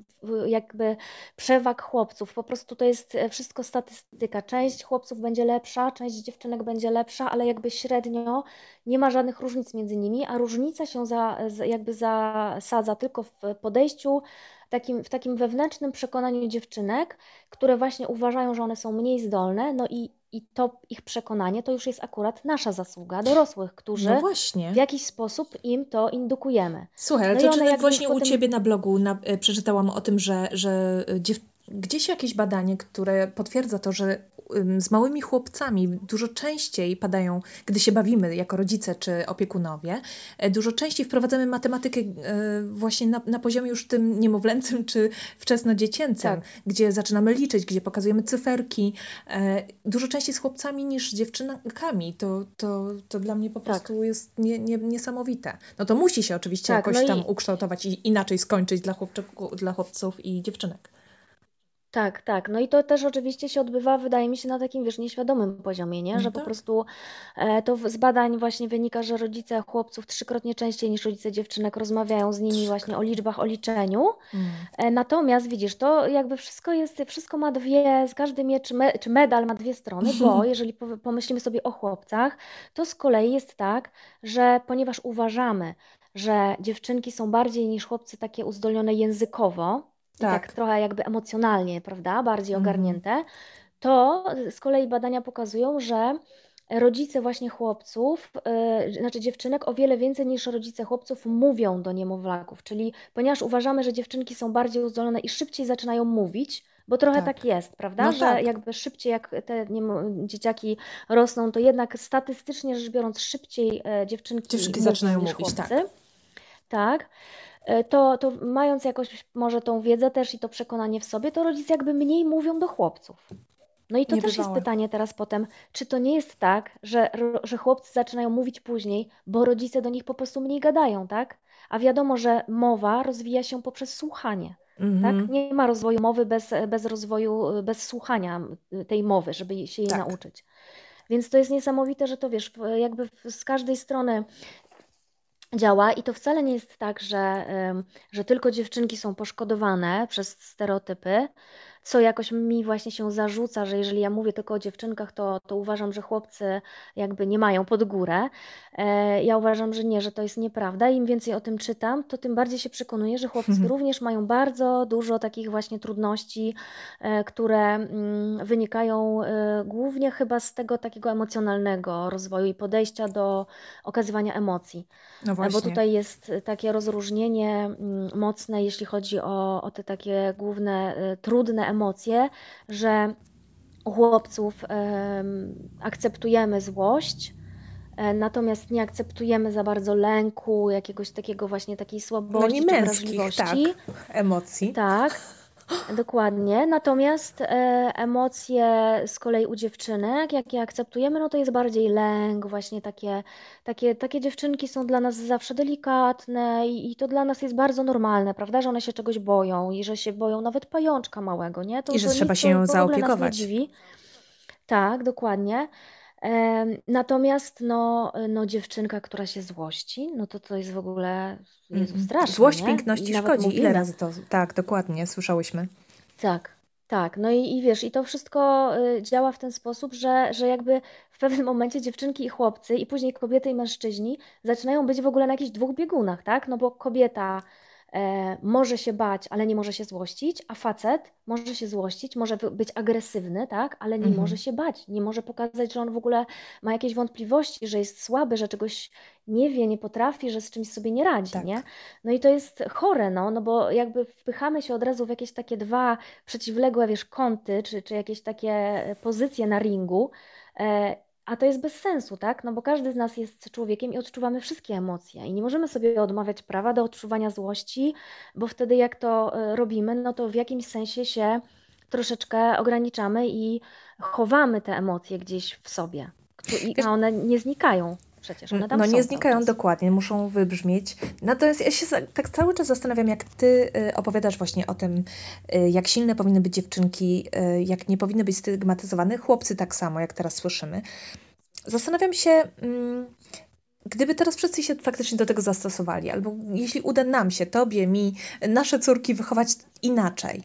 jakby przewag chłopców. Po prostu to jest e, wszystko statystyka. Część chłopców będzie lepsza, część dziewczynek będzie lepsza, ale jakby średnio nie ma żadnych różnic między nimi, a różnica się za, jakby zasadza tylko w podejściu takim, w takim wewnętrznym przekonaniu dziewczynek, które właśnie uważają, że one są mniej zdolne, no i, i to ich przekonanie to już jest akurat nasza zasługa, dorosłych, którzy no w jakiś sposób im to indukujemy. Słuchaj, ale no to czy właśnie potem... u Ciebie na blogu na, e, przeczytałam o tym, że, że dziew... gdzieś jakieś badanie, które potwierdza to, że z małymi chłopcami dużo częściej padają, gdy się bawimy jako rodzice czy opiekunowie, e, dużo częściej wprowadzamy matematykę e, właśnie na, na poziomie już tym niemowlęcym czy wczesnodziecięcym, tak. gdzie zaczynamy liczyć, gdzie pokazujemy cyferki. E, dużo częściej z chłopcami niż z dziewczynkami. To, to, to dla mnie po tak. prostu jest nie, nie, niesamowite. No to musi się oczywiście tak, jakoś no tam i... ukształtować i inaczej skończyć dla, chłopczyku, dla chłopców i dziewczynek. Tak, tak. No i to też oczywiście się odbywa, wydaje mi się, na takim, wiesz, nieświadomym poziomie, nie? No Że po tak. prostu e, to w- z badań właśnie wynika, że rodzice chłopców trzykrotnie częściej niż rodzice dziewczynek rozmawiają z nimi właśnie o liczbach, o liczeniu. Mm. E, Natomiast widzisz, to jakby wszystko jest, wszystko ma dwie, z każdy miecz, me, czy medal ma dwie strony, bo <laughs> jeżeli po- pomyślimy sobie o chłopcach, to z kolei jest tak, że ponieważ uważamy, że dziewczynki są bardziej niż chłopcy takie uzdolnione językowo, i Tak. tak trochę jakby emocjonalnie, prawda, bardziej Mhm. ogarnięte, to z kolei badania pokazują, że rodzice właśnie chłopców, yy, znaczy dziewczynek o wiele więcej niż rodzice chłopców mówią do niemowlaków, czyli ponieważ uważamy, że dziewczynki są bardziej uzdolnione i szybciej zaczynają mówić, bo trochę Tak. tak jest, prawda, No że tak. jakby szybciej jak te dzieciaki rosną, to jednak statystycznie rzecz biorąc szybciej e, dziewczynki Dziewczynki zaczynają mówić, tak. chłopcy. Tak. E, To, to mając jakoś może tą wiedzę też i to przekonanie w sobie, to rodzice jakby mniej mówią do chłopców. No i to też jest Niebywałe. pytanie teraz potem, czy to nie jest tak, że, że chłopcy zaczynają mówić później, bo rodzice do nich po prostu mniej gadają, tak? A wiadomo, że mowa rozwija się poprzez słuchanie, tak? Mhm. Nie ma rozwoju mowy bez, bez rozwoju, bez słuchania tej mowy, żeby się jej Tak. nauczyć. Więc to jest niesamowite, że to wiesz, jakby z każdej strony działa i to wcale nie jest tak, że, że tylko dziewczynki są poszkodowane przez stereotypy, co jakoś mi właśnie się zarzuca, że jeżeli ja mówię tylko o dziewczynkach, to, to uważam, że chłopcy jakby nie mają pod górę. E, Ja uważam, że nie, że to jest nieprawda. Im więcej o tym czytam, to tym bardziej się przekonuję, że chłopcy również mają bardzo dużo takich właśnie trudności, e, które mm, wynikają e, głównie chyba z tego takiego emocjonalnego rozwoju i podejścia do okazywania emocji. No E, Bo właśnie. tutaj jest takie rozróżnienie mm, mocne, jeśli chodzi o, o te takie główne trudne emocje, że u chłopców em, akceptujemy złość, e, natomiast nie akceptujemy za bardzo lęku, jakiegoś takiego właśnie takiej No słabości nie czy męskich, tak, wrażliwości. emocji. Tak, dokładnie. Natomiast e, emocje z kolei u dziewczynek, jak je akceptujemy, no to jest bardziej lęk, właśnie takie, takie, takie dziewczynki są dla nas zawsze delikatne i, i to dla nas jest bardzo normalne, prawda, że one się czegoś boją i że się boją nawet pajączka małego, nie? To, I że to trzeba nic, się to nią w ogóle nas nie zaopiekować. dziwi. Tak, dokładnie. Natomiast no, no dziewczynka, która się złości, no to to jest w ogóle Jezu, Mhm. straszne, Złość nie? piękności I szkodzi. Ile razy to? Tak, dokładnie, słyszałyśmy. Tak, tak. No i, i wiesz, i to wszystko y, działa w ten sposób, że, że jakby w pewnym momencie dziewczynki i chłopcy, i później kobiety i mężczyźni zaczynają być w ogóle na jakichś dwóch biegunach, tak? No bo kobieta może się bać, ale nie może się złościć, a facet może się złościć, może być agresywny, tak? Ale nie Mhm. może się bać, nie może pokazać, że on w ogóle ma jakieś wątpliwości, że jest słaby, że czegoś nie wie, nie potrafi, że z czymś sobie nie radzi, Tak. nie? No i to jest chore, no, no bo jakby wpychamy się od razu w jakieś takie dwa przeciwległe, wiesz, kąty, czy, czy jakieś takie e, pozycje na ringu, e, a to jest bez sensu, tak? No bo każdy z nas jest człowiekiem i odczuwamy wszystkie emocje i nie możemy sobie odmawiać prawa do odczuwania złości, bo wtedy jak to e, robimy, no to w jakimś sensie się troszeczkę ograniczamy i chowamy te emocje gdzieś w sobie, a one nie znikają przecież, one tam No nie znikają dokładnie, muszą wybrzmieć. Natomiast ja się tak cały czas zastanawiam, jak ty y, opowiadasz właśnie o tym, y, jak silne powinny być dziewczynki, y, jak nie powinny być stygmatyzowane, chłopcy tak samo, jak teraz słyszymy. Zastanawiam się, mm, gdyby teraz wszyscy się faktycznie do tego zastosowali, albo jeśli uda nam się, tobie, mi, nasze córki wychować inaczej.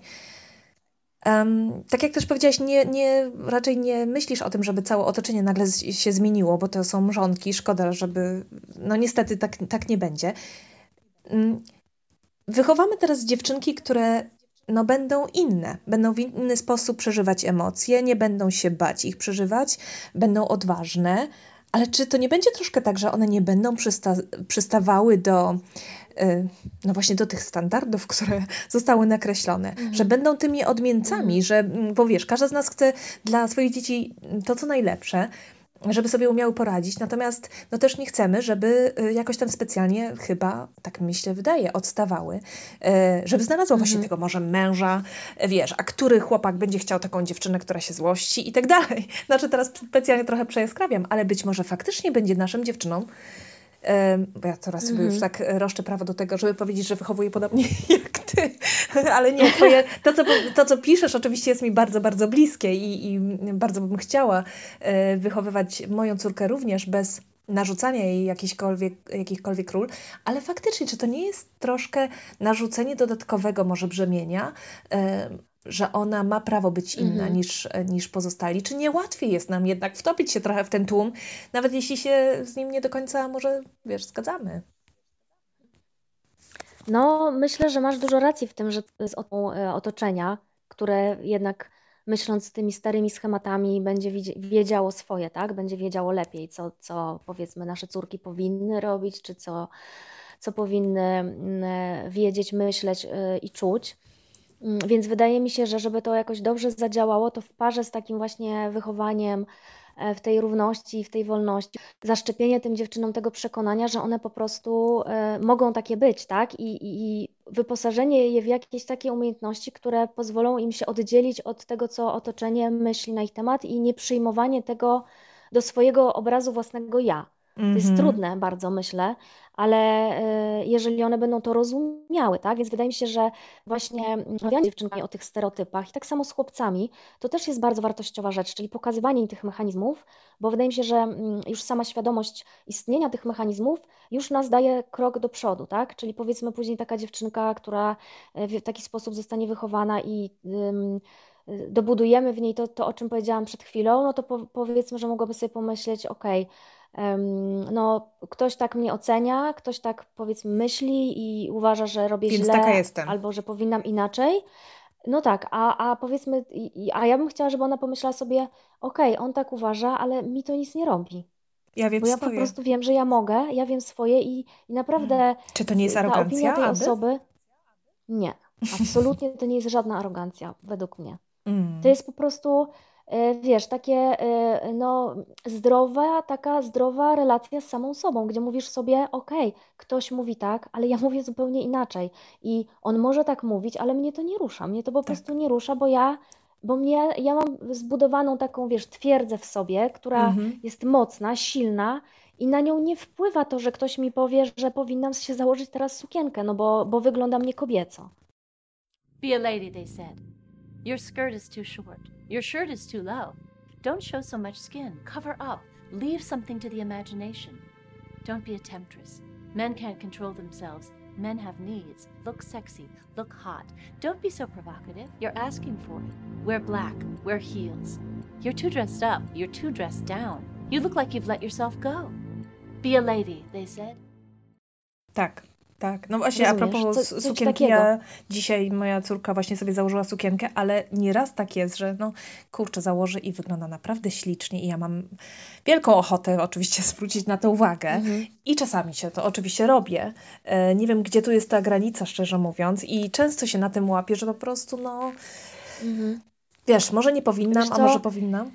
Em, tak jak też powiedziałaś, nie, nie, raczej nie myślisz o tym, żeby całe otoczenie nagle się zmieniło, bo to są mrzonki, szkoda, żeby. No niestety tak, tak nie będzie. Mm, Wychowamy teraz dziewczynki, które no, będą inne, będą w inny sposób przeżywać emocje, nie będą się bać ich przeżywać, będą odważne, ale czy to nie będzie troszkę tak, że one nie będą przysta przystawały do, no właśnie do tych standardów, które zostały nakreślone, że będą tymi odmieńcami, że, mm, bo wiesz, każda z nas chce dla swoich dzieci to, co najlepsze, żeby sobie umiały poradzić, natomiast no też nie chcemy, żeby y, jakoś tam specjalnie chyba, tak mi się wydaje, odstawały, y, żeby znalazło właśnie Mhm. tego może męża, y, wiesz, a który chłopak będzie chciał taką dziewczynę, która się złości i tak dalej. Znaczy teraz specjalnie trochę przejaskrawiam, ale być może faktycznie będzie naszym dziewczynom bo ja coraz sobie już tak roszczę prawo do tego, żeby powiedzieć, że wychowuję podobnie <laughs> jak ty, ale nie, twoje, to, co, to co piszesz oczywiście jest mi bardzo, bardzo bliskie i, i bardzo bym chciała e, wychowywać moją córkę również bez narzucania jej jakichkolwiek, jakichkolwiek ról, ale faktycznie, czy to nie jest troszkę narzucenie dodatkowego może brzemienia, e, że ona ma prawo być inna mhm. niż, niż pozostali? Czy nie łatwiej jest nam jednak wtopić się trochę w ten tłum, nawet jeśli się z nim nie do końca może, wiesz, zgadzamy? No, myślę, że masz dużo racji w tym, że to jest e, otoczenia, które jednak myśląc tymi starymi schematami będzie wiedziało swoje, tak? Będzie wiedziało lepiej, co, co powiedzmy nasze córki powinny robić, czy co, co powinny mm, wiedzieć, myśleć e, i czuć. Mm, więc wydaje mi się, że żeby to jakoś dobrze zadziałało, to w parze z takim właśnie wychowaniem e, w tej równości, w tej wolności, zaszczepienie tym dziewczynom tego przekonania, że one po prostu e, mogą takie być, tak? I, i, wyposażenie je w jakieś takie umiejętności, które pozwolą im się oddzielić od tego, co otoczenie myśli na ich temat i nie przyjmowanie tego do swojego obrazu własnego ja. To jest mhm. trudne bardzo, myślę, ale e, jeżeli one będą to rozumiały, tak? Więc wydaje mi się, że właśnie rozmawianie z dziewczynkami o tych stereotypach i tak samo z chłopcami, to też jest bardzo wartościowa rzecz, czyli pokazywanie im tych mechanizmów, bo wydaje mi się, że mm, już sama świadomość istnienia tych mechanizmów już nas daje krok do przodu, tak? Czyli powiedzmy później taka dziewczynka, która e, w taki sposób zostanie wychowana i dobudujemy w niej to, to, o czym powiedziałam przed chwilą, no to po, powiedzmy, że mogłaby sobie pomyśleć, okej, okay, no, ktoś tak mnie ocenia, ktoś tak powiedzmy myśli i uważa, że robię Więc źle taka jestem. albo że powinnam inaczej. No tak, a, a powiedzmy, a ja bym chciała, żeby ona pomyślała sobie, okej, okay, on tak uważa, ale mi to nic nie robi. Ja wiem Bo ja swoje. po prostu wiem, że ja mogę, ja wiem swoje i, i naprawdę. Hmm. Czy to nie jest arogancja? Opinia tej osoby. Nie, <laughs> absolutnie to nie jest żadna arogancja, według mnie. Mm. To jest po prostu wiesz, takie e, no, zdrowa, taka zdrowa relacja z samą sobą, gdzie mówisz sobie, okej, ktoś mówi tak, ale ja <laughs> mówię zupełnie inaczej. I on może tak mówić, ale mnie to nie rusza. Mnie to po tak. prostu nie rusza, bo ja, bo mnie, ja mam zbudowaną taką, wiesz, twierdzę w sobie, która mhm. jest mocna, silna i na nią nie wpływa to, że ktoś mi powie, że powinnam się założyć teraz sukienkę, no bo, bo wyglądam nie kobieco. Be a lady, they said. Your skirt is too short. Your shirt is too low. Don't show so much skin. Cover up. Leave something to the imagination. Don't be a temptress. Men can't control themselves. Men have needs. Look sexy. Look hot. Don't be so provocative. You're asking for it. Wear black. Wear heels. You're too dressed up. You're too dressed down. You look like you've let yourself go. Be a lady, they said. Tak. Tak, no właśnie Rozumiesz? a propos Co, sukienki, ja dzisiaj moja córka właśnie sobie założyła sukienkę, ale nieraz tak jest, że no kurczę, założy i wygląda naprawdę ślicznie i ja mam wielką ochotę oczywiście <laughs> zwrócić na to uwagę mhm. i czasami się to oczywiście robię. E, nie wiem, gdzie tu jest ta granica, szczerze mówiąc i często się na tym łapię, że po prostu no mhm. wiesz, może nie powinnam, a może powinnam.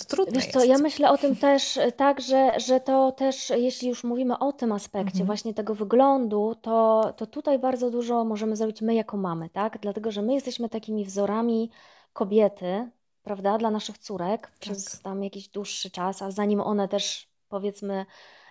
To trudne Wiesz jest. co, ja myślę o tym też e, tak, że, że to też, jeśli już mówimy o tym aspekcie mhm. właśnie tego wyglądu, to, to tutaj bardzo dużo możemy zrobić my jako mamy, tak? Dlatego, że my jesteśmy takimi wzorami kobiety, prawda, dla naszych córek tak. przez tam jakiś dłuższy czas, a zanim one też powiedzmy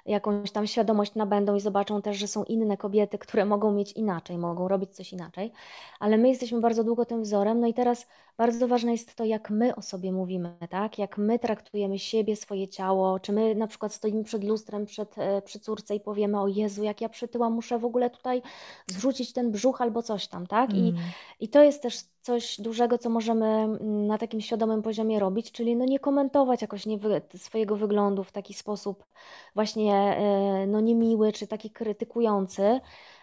jakąś tam świadomość nabędą i zobaczą też, że są inne kobiety, które mogą mieć inaczej, mogą robić coś inaczej, ale my jesteśmy bardzo długo tym wzorem, no i teraz bardzo ważne jest to, jak my o sobie mówimy, tak? Jak my traktujemy siebie, swoje ciało, czy my na przykład stoimy przed lustrem, przed, e, przy córce i powiemy, o Jezu, jak ja przytyłam, muszę w ogóle tutaj zrzucić ten brzuch albo coś tam, tak? Mm. I, I to jest też coś dużego, co możemy mm, na takim świadomym poziomie robić, czyli no nie komentować jakoś nie wy, swojego wyglądu w taki sposób właśnie e, no niemiły, czy taki krytykujący,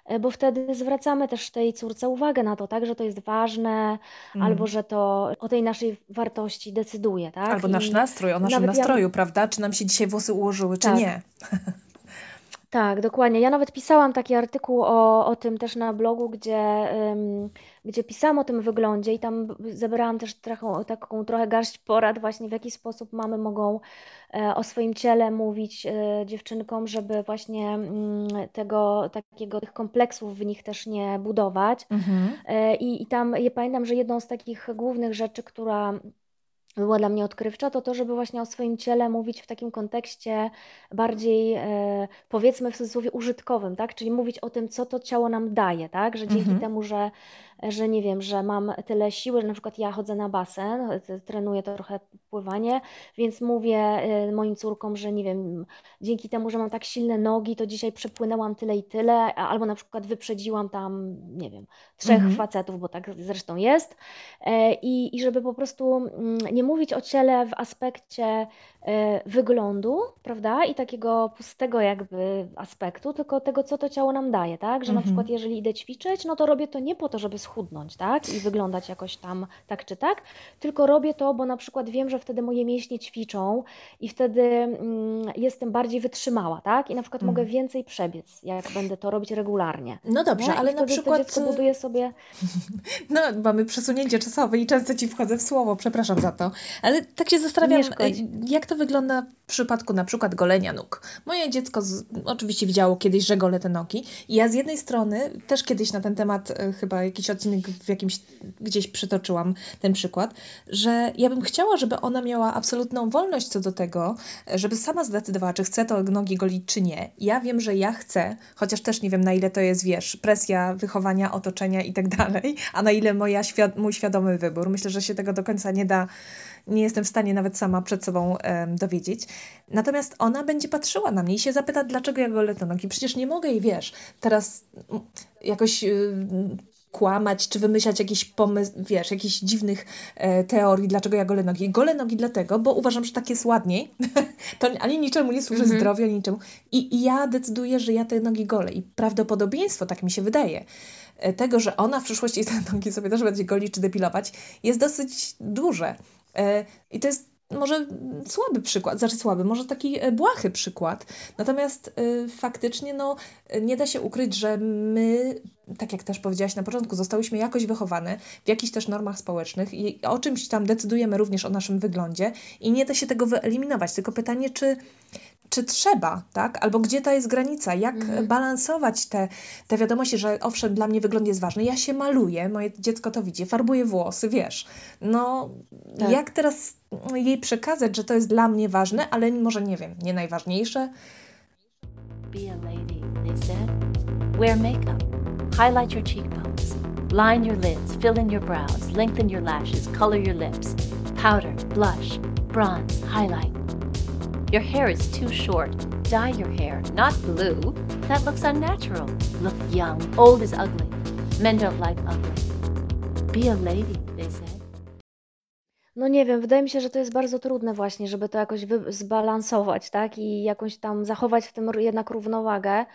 E, bo wtedy zwracamy też tej córce uwagę na to, tak, że to jest ważne, mm. albo że to o tej naszej wartości decyduje, tak? Albo nasz I nastrój, o naszym nastroju, ja... prawda? Czy nam się dzisiaj włosy ułożyły, czy tak. nie? Tak, dokładnie. Ja nawet pisałam taki artykuł o, o tym też na blogu, gdzie, um, gdzie pisałam o tym wyglądzie i tam zebrałam też taką, taką trochę garść porad właśnie w jaki sposób mamy mogą e, o swoim ciele mówić e, dziewczynkom, żeby właśnie mm, tego takiego tych kompleksów w nich też nie budować. Mhm. E, I, I tam ja pamiętam, że jedną z takich głównych rzeczy, która była dla mnie odkrywcza, to to, żeby właśnie o swoim ciele mówić w takim kontekście bardziej, e, powiedzmy w cudzysłowie, użytkowym, tak? Czyli mówić o tym, co to ciało nam daje, tak? Że dzięki Mhm. temu, że, że nie wiem, że mam tyle siły, że na przykład ja chodzę na basen, trenuję trochę pływanie, więc mówię e, moim córkom, że nie wiem, dzięki temu, że mam tak silne nogi, to dzisiaj przepłynęłam tyle i tyle, albo na przykład wyprzedziłam tam, nie wiem, trzech Mhm. facetów, bo tak zresztą jest. E, I, I żeby po prostu mm, nie mówić o ciele w aspekcie e, wyglądu, prawda, i takiego pustego jakby aspektu, tylko tego, co to ciało nam daje, tak? Że na Mhm. przykład jeżeli idę ćwiczyć, no to robię to nie po to, żeby schudnąć, tak? I wyglądać jakoś tam tak czy tak, tylko robię to, bo na przykład wiem, że wtedy moje mięśnie ćwiczą i wtedy mm, jestem bardziej wytrzymała, tak? I na przykład mogę Mhm. więcej przebiec, jak będę to robić regularnie. No dobrze, nie? Ale na wtedy to przykład. dziecko buduje sobie <laughs> No, mamy przesunięcie czasowe i często ci wchodzę w słowo, przepraszam za to. Ale tak się zastanawiam, szkodzi. jak to wygląda w przypadku na przykład golenia nóg. Moje dziecko z, oczywiście widziało kiedyś, że gole te nogi. I ja z jednej strony też kiedyś na ten temat e, chyba jakiś odcinek w jakimś gdzieś przytoczyłam ten przykład, że ja bym chciała, żeby ona miała absolutną wolność co do tego, żeby sama zdecydowała, czy chce to nogi golić, czy nie. Ja wiem, że ja chcę, chociaż też nie wiem, na ile to jest, wiesz, presja wychowania, otoczenia i tak dalej, a na ile moja świad mój świadomy wybór. Myślę, że się tego do końca nie da, nie jestem w stanie nawet sama przed sobą dowiedzieć. Natomiast ona będzie patrzyła na mnie i się zapyta, dlaczego ja golę te nogi. Przecież nie mogę jej, wiesz, teraz jakoś y, kłamać, czy wymyślać jakiś pomysł, wiesz, jakichś dziwnych e, teorii, dlaczego ja golę nogi. Golę nogi dlatego, bo uważam, że tak jest ładniej. <laughs> to ani niczemu nie służy Mhm. zdrowiu, ani niczemu. I, I ja decyduję, że ja te nogi golę. I prawdopodobieństwo, tak mi się wydaje, e, tego, że ona w przyszłości <laughs> te nogi sobie też będzie golić czy depilować, jest dosyć duże. E, I to jest może słaby przykład, znaczy słaby, może taki e, błahy przykład. Natomiast y, faktycznie no, nie da się ukryć, że my, tak jak też powiedziałaś na początku, zostałyśmy jakoś wychowane w jakichś też normach społecznych i o czymś tam decydujemy również o naszym wyglądzie i nie da się tego wyeliminować. Tylko pytanie, czy, czy trzeba, tak? Albo gdzie ta jest granica? Jak Mhm. balansować te, te wiadomości, że owszem, dla mnie wygląd jest ważny. Ja się maluję, moje dziecko to widzi, farbuję włosy, wiesz. No, Tak. jak teraz jej przekazać, że to jest dla mnie ważne, ale może nie wiem, nie najważniejsze? Be a lady, they said. Wear makeup. Highlight your cheekbones. Line your lids, fill in your brows, lengthen your lashes, color your lips. Powder, blush, bronze, highlight. Your hair is too short. Dye your hair, not blue. That looks unnatural. Look young. Old is ugly. Men don't like ugly. Be a lady, they said. No nie wiem, wydaje mi się, że to jest bardzo trudne właśnie, żeby to jakoś zbalansować, tak? I jakąś tam zachować w tym jednak równowagę.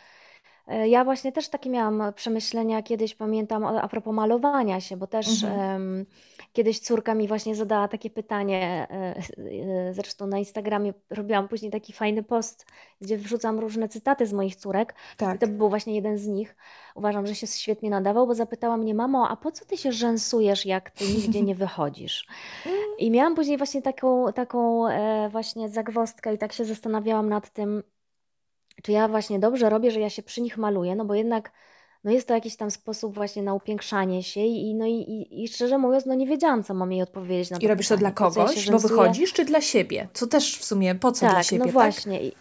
E, Ja właśnie też takie miałam przemyślenia kiedyś, pamiętam, a propos malowania się, bo też Mhm. em, kiedyś córka mi właśnie zadała takie pytanie, e, e, zresztą na Instagramie robiłam później taki fajny post, gdzie wrzucam różne cytaty z moich córek. I Tak. to był właśnie jeden z nich. Uważam, że się świetnie nadawał, bo zapytała mnie, mamo, a po co ty się rzęsujesz, jak ty nigdzie nie wychodzisz? <laughs> I miałam później właśnie taką, taką e, właśnie zagwozdkę i tak się zastanawiałam nad tym, czy ja właśnie dobrze robię, że ja się przy nich maluję, no bo jednak no jest to jakiś tam sposób właśnie na upiększanie się i, no i, i, i szczerze mówiąc, no nie wiedziałam, co mam jej odpowiedzieć na I to robisz to pytanie. dla Po co ja się kogoś, bo wychodzisz, czy dla siebie? Co też w sumie, po co dla Tak, siebie, no tak? właśnie. I-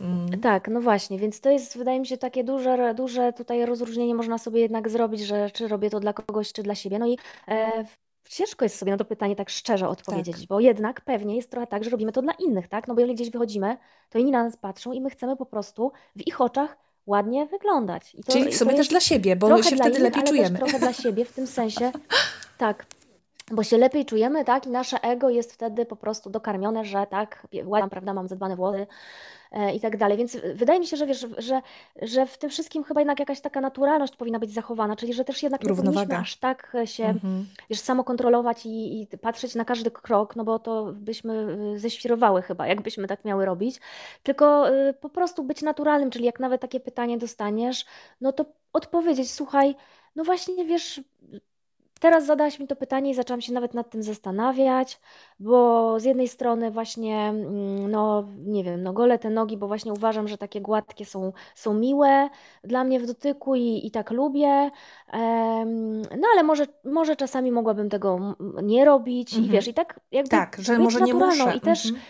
Mm. Tak, no właśnie, więc to jest, wydaje mi się, takie duże, duże tutaj rozróżnienie można sobie jednak zrobić, że czy robię to dla kogoś, czy dla siebie. No i e, ciężko jest sobie na to pytanie tak szczerze odpowiedzieć, Tak. bo jednak pewnie jest trochę tak, że robimy to dla innych, tak? No bo jeżeli gdzieś wychodzimy, to inni na nas patrzą i my chcemy po prostu w ich oczach ładnie wyglądać. I to, Czyli w sumie też dla siebie, bo trochę się wtedy innych, lepiej czujemy. trochę dla siebie, w tym <laughs> sensie, tak, bo się lepiej czujemy, tak, i nasze ego jest wtedy po prostu dokarmione, że tak, ładnie, prawda, mam zadbane włosy i tak dalej. Więc wydaje mi się, że wiesz, że, że w tym wszystkim chyba jednak jakaś taka naturalność powinna być zachowana, czyli że też jednak nie powinniśmy Równowaga. aż tak się, Mhm. wiesz, samo kontrolować i, i patrzeć na każdy krok, no bo to byśmy y, ześwirowały chyba, jakbyśmy tak miały robić, tylko po prostu być naturalnym, czyli jak nawet takie pytanie dostaniesz, no to odpowiedzieć, słuchaj, no właśnie, wiesz, teraz zadałaś mi to pytanie i zaczęłam się nawet nad tym zastanawiać, bo z jednej strony właśnie, mm, no nie wiem, no golę te nogi, bo właśnie uważam, że takie gładkie są, są miłe dla mnie w dotyku i, i tak lubię, no ale może, może czasami mogłabym tego nie robić i Mhm. wiesz, i tak jakby Tak, że być może nie muszę. i też Mhm.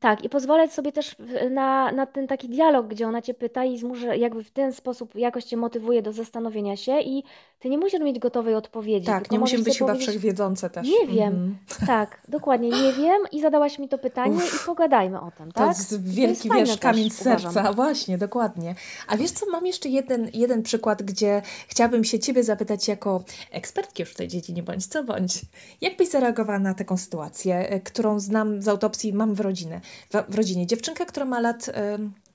Tak, i pozwalać sobie też na, na ten taki dialog, gdzie ona cię pyta i może jakby w ten sposób jakoś cię motywuje do zastanowienia się i ty nie musisz mieć gotowej odpowiedzi, Tak, nie możesz musimy być chyba powiedzieć, wszechwiedzące też. nie wiem, Mhm. tak, dokładnie, nie wiem i zadałaś mi to pytanie i pogadajmy o tym, To tak? jest to jest wielki, fajne wiesz, też, kamień z uważam. serca. Właśnie, dokładnie. A wiesz co, mam jeszcze jeden, jeden przykład, gdzie chciałabym się Ciebie zapytać jako ekspertki już w tej dziedzinie, bądź co bądź. Jak byś zareagowała na taką sytuację, e, którą znam z autopsji, mam w, rodzinę, w, rodzinie. Dziewczynka, która ma lat...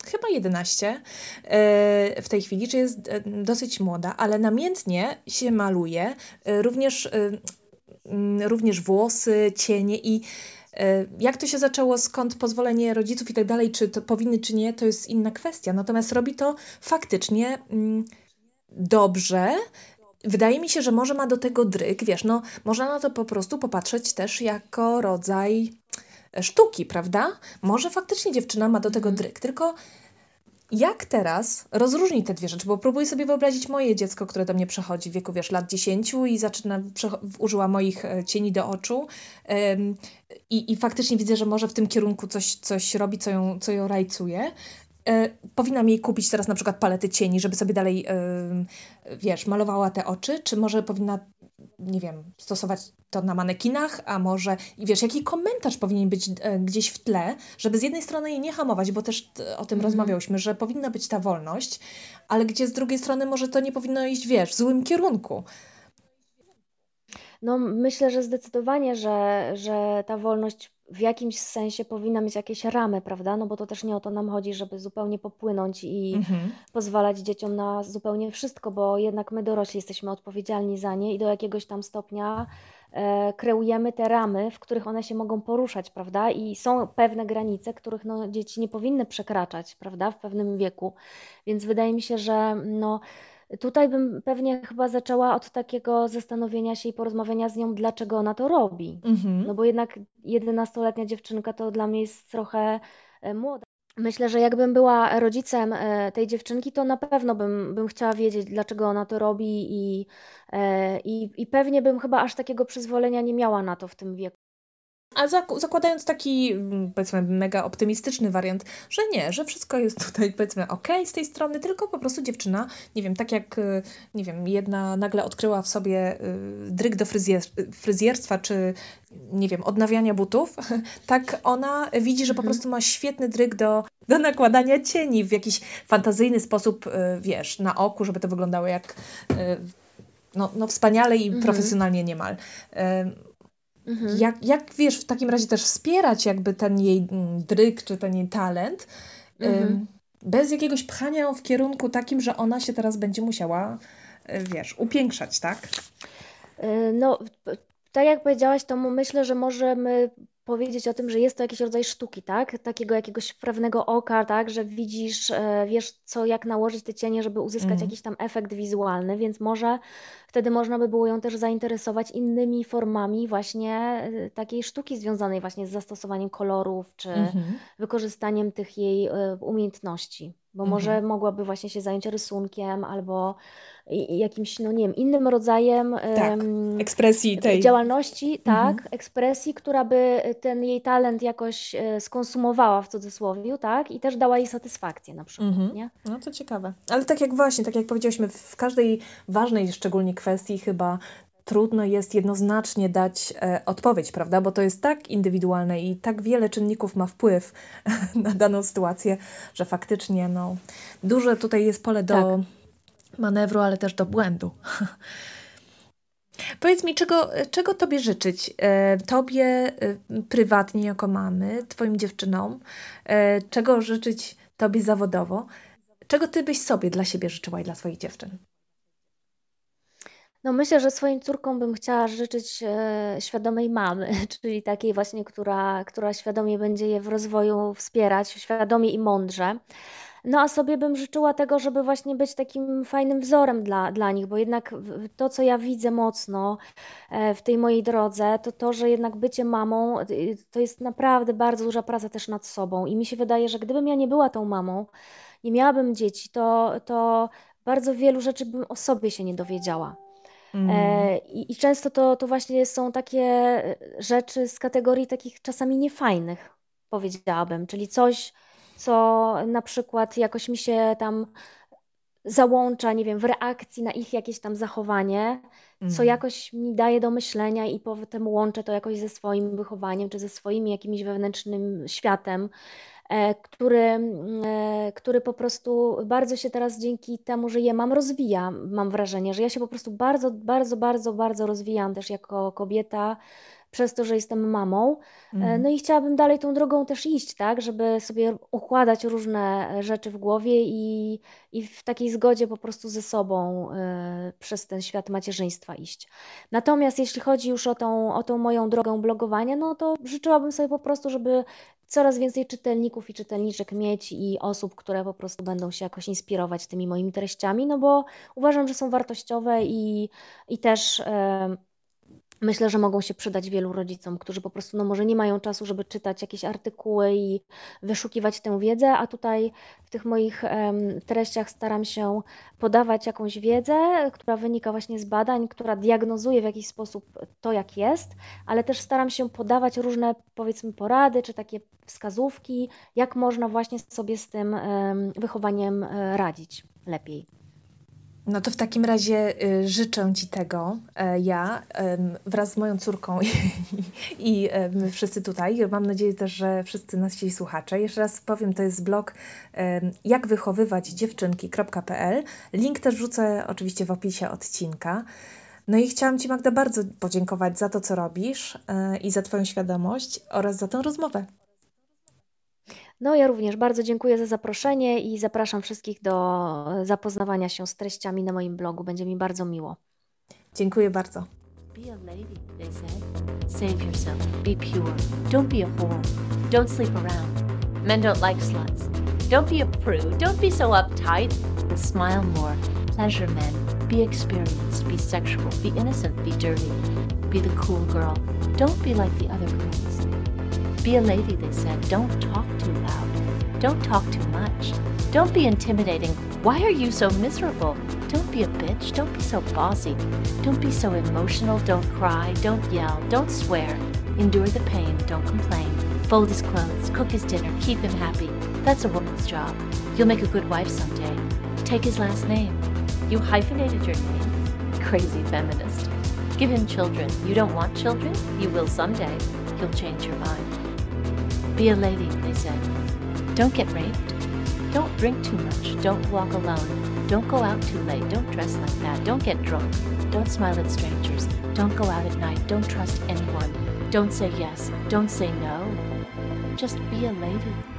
Chyba 11 e, w tej chwili, czy jest e, dosyć młoda, ale namiętnie się maluje, e, również, również włosy, cienie i Jak to się zaczęło, skąd pozwolenie rodziców i tak dalej, czy to powinny, czy nie, to jest inna kwestia. Natomiast robi to faktycznie dobrze. Wydaje mi się, że może ma do tego dryg, wiesz, no można na to po prostu popatrzeć też jako rodzaj sztuki, prawda? Może faktycznie dziewczyna ma do tego dryg, tylko jak teraz rozróżnić te dwie rzeczy? Bo próbuję sobie wyobrazić moje dziecko, które do mnie przychodzi w wieku, wiesz, lat 10 i zaczyna, użyła moich e, cieni do oczu em, i, i faktycznie widzę, że może w tym kierunku coś, coś robi, co ją, co ją rajcuje. E, powinnam jej kupić teraz na przykład palety cieni, żeby sobie dalej, wiesz, malowała te oczy, czy może powinna, nie wiem, stosować to na manekinach, a może, i wiesz, jaki komentarz powinien być e, gdzieś w tle, żeby z jednej strony jej nie hamować, bo też e, o tym Mhm. rozmawiałyśmy, że powinna być ta wolność, ale gdzie z drugiej strony może to nie powinno iść, wiesz, w złym kierunku. No, myślę, że zdecydowanie, że, że ta wolność w jakimś sensie powinna mieć jakieś ramy, prawda? No bo to też nie o to nam chodzi, żeby zupełnie popłynąć i Mhm. pozwalać dzieciom na zupełnie wszystko, bo jednak my dorośli jesteśmy odpowiedzialni za nie i do jakiegoś tam stopnia e, kreujemy te ramy, w których one się mogą poruszać, prawda? I są pewne granice, których no, dzieci nie powinny przekraczać, prawda? W pewnym wieku. Więc wydaje mi się, że no, Tutaj bym pewnie chyba zaczęła od takiego zastanowienia się i porozmawiania z nią, dlaczego ona to robi. Mhm. No bo jednak 11-letnia dziewczynka to dla mnie jest trochę e, młoda. Myślę, że jakbym była rodzicem e, tej dziewczynki, to na pewno bym, bym chciała wiedzieć, dlaczego ona to robi i, e, i, i pewnie bym chyba aż takiego przyzwolenia nie miała na to w tym wieku. A zak- zakładając taki, mm, powiedzmy, mega optymistyczny wariant, że nie, że wszystko jest tutaj, powiedzmy, ok z tej strony, tylko po prostu dziewczyna, nie wiem, tak jak, y, nie wiem, jedna nagle odkryła w sobie y, dryg do fryzjer- fryzjerstwa, czy, nie wiem, odnawiania butów, <laughs> tak ona widzi, że po prostu ma świetny dryg do, do nakładania cieni w jakiś fantazyjny sposób, y, wiesz, na oku, żeby to wyglądało jak, no, no wspaniale i Mhm. profesjonalnie niemal. Mhm. jak, jak wiesz, w takim razie też wspierać jakby ten jej mm, dryg, czy ten jej talent, Mhm. bez jakiegoś pchania ją w kierunku takim, że ona się teraz będzie musiała, y, wiesz, upiększać, tak? Y, No, tak jak powiedziałaś, to myślę, że możemy powiedzieć o tym, że jest to jakiś rodzaj sztuki, tak? Takiego jakiegoś wprawnego oka, tak? Że widzisz, e, wiesz co, jak nałożyć te cienie, żeby uzyskać Mhm. jakiś tam efekt wizualny, więc może wtedy można by było ją też zainteresować innymi formami właśnie e, takiej sztuki związanej właśnie z zastosowaniem kolorów, czy Mhm. wykorzystaniem tych jej e, umiejętności, bo może Mhm. mogłaby właśnie się zająć rysunkiem albo jakimś, no nie wiem, innym rodzajem Tak, ekspresji tej. działalności, tak, Mhm. ekspresji, która by ten jej talent jakoś e, skonsumowała w cudzysłowie, tak, i też dała jej satysfakcję na przykład, Mhm. nie? No to ciekawe. Ale tak jak właśnie, tak jak powiedziałyśmy, w każdej ważnej szczególnie kwestii chyba trudno jest jednoznacznie dać e, odpowiedź, prawda? Bo to jest tak indywidualne i tak wiele czynników ma wpływ <laughs> na daną sytuację, że faktycznie no, duże tutaj jest pole do Tak. Manewru, ale też do błędu. <laughs> Powiedz mi, czego, czego Tobie życzyć? E, Tobie e, prywatnie jako mamy, Twoim dziewczynom, e, czego życzyć Tobie zawodowo? Czego Ty byś sobie dla siebie życzyła i dla swoich dziewczyn? No myślę, że swoim córkom bym chciała życzyć świadomej mamy, <laughs> czyli takiej właśnie, która, która świadomie będzie je w rozwoju wspierać, świadomie i mądrze. No a sobie bym życzyła tego, żeby właśnie być takim fajnym wzorem dla, dla nich, bo jednak to, co ja widzę mocno e, w tej mojej drodze, to to, że jednak bycie mamą y, to jest naprawdę bardzo duża praca też nad sobą. I mi się wydaje, że gdybym ja nie była tą mamą, nie miałabym dzieci, to, to bardzo wielu rzeczy bym o sobie się nie dowiedziała. Mm. E, I, I, często to, to właśnie są takie rzeczy z kategorii takich czasami niefajnych, powiedziałabym, czyli coś, co na przykład jakoś mi się tam załącza, nie wiem, w reakcji na ich jakieś tam zachowanie, co mhm. jakoś mi daje do myślenia i potem łączę to jakoś ze swoim wychowaniem, czy ze swoim jakimś wewnętrznym światem, e, który, e, który po prostu bardzo się teraz dzięki temu, że je mam, rozwija. Mam wrażenie, że ja się po prostu bardzo, bardzo, bardzo, bardzo rozwijam też jako kobieta, przez to, że jestem mamą. Mm. No i chciałabym dalej tą drogą też iść, tak, żeby sobie układać różne rzeczy w głowie i, i w takiej zgodzie po prostu ze sobą y, przez ten świat macierzyństwa iść. Natomiast jeśli chodzi już o tą, o tą moją drogę blogowania, no to życzyłabym sobie po prostu, żeby coraz więcej czytelników i czytelniczek mieć i osób, które po prostu będą się jakoś inspirować tymi moimi treściami, no bo uważam, że są wartościowe i, i też. Y, myślę, że mogą się przydać wielu rodzicom, którzy po prostu no może nie mają czasu, żeby czytać jakieś artykuły i wyszukiwać tę wiedzę, a tutaj w tych moich treściach staram się podawać jakąś wiedzę, która wynika właśnie z badań, która diagnozuje w jakiś sposób to, jak jest, ale też staram się podawać różne powiedzmy porady czy takie wskazówki, jak można właśnie sobie z tym wychowaniem e, radzić lepiej. No to w takim razie y, życzę Ci tego, e, ja wraz z moją córką <laughs> i, my wszyscy tutaj. Mam nadzieję też, że wszyscy nasi słuchacze. Jeszcze raz powiem, to jest blog jak wychowywać dziewczynki.pl. Link też wrzucę oczywiście w opisie odcinka. No i chciałam Ci Magda bardzo podziękować za to, co robisz e, i za Twoją świadomość oraz za tę rozmowę. No, ja również bardzo dziękuję za zaproszenie i zapraszam wszystkich do zapoznawania się z treściami na moim blogu. Będzie mi bardzo miło. Dziękuję bardzo. Be a lady, they said. Save yourself. Be pure. Don't be a whore. Don't sleep around. Men don't like sluts. Don't be a prude. Don't be so uptight. Smile more. Pleasure men. Be experienced. Be sexual. Be innocent. Be dirty. Be the cool girl. Don't be like the other girls. Be a lady, they said. Don't talk too loud. Don't talk too much. Don't be intimidating. Why are you so miserable? Don't be a bitch. Don't be so bossy. Don't be so emotional. Don't cry. Don't yell. Don't swear. Endure the pain. Don't complain. Fold his clothes. Cook his dinner. Keep him happy. That's a woman's job. You'll make a good wife someday. Take his last name. You hyphenated your name? Crazy feminist. Give him children. You don't want children? You will someday. He'll change your mind. Be a lady, they said. Don't get raped. Don't drink too much. Don't walk alone. Don't go out too late. Don't dress like that. Don't get drunk. Don't smile at strangers. Don't go out at night. Don't trust anyone. Don't say yes. Don't say no. Just be a lady.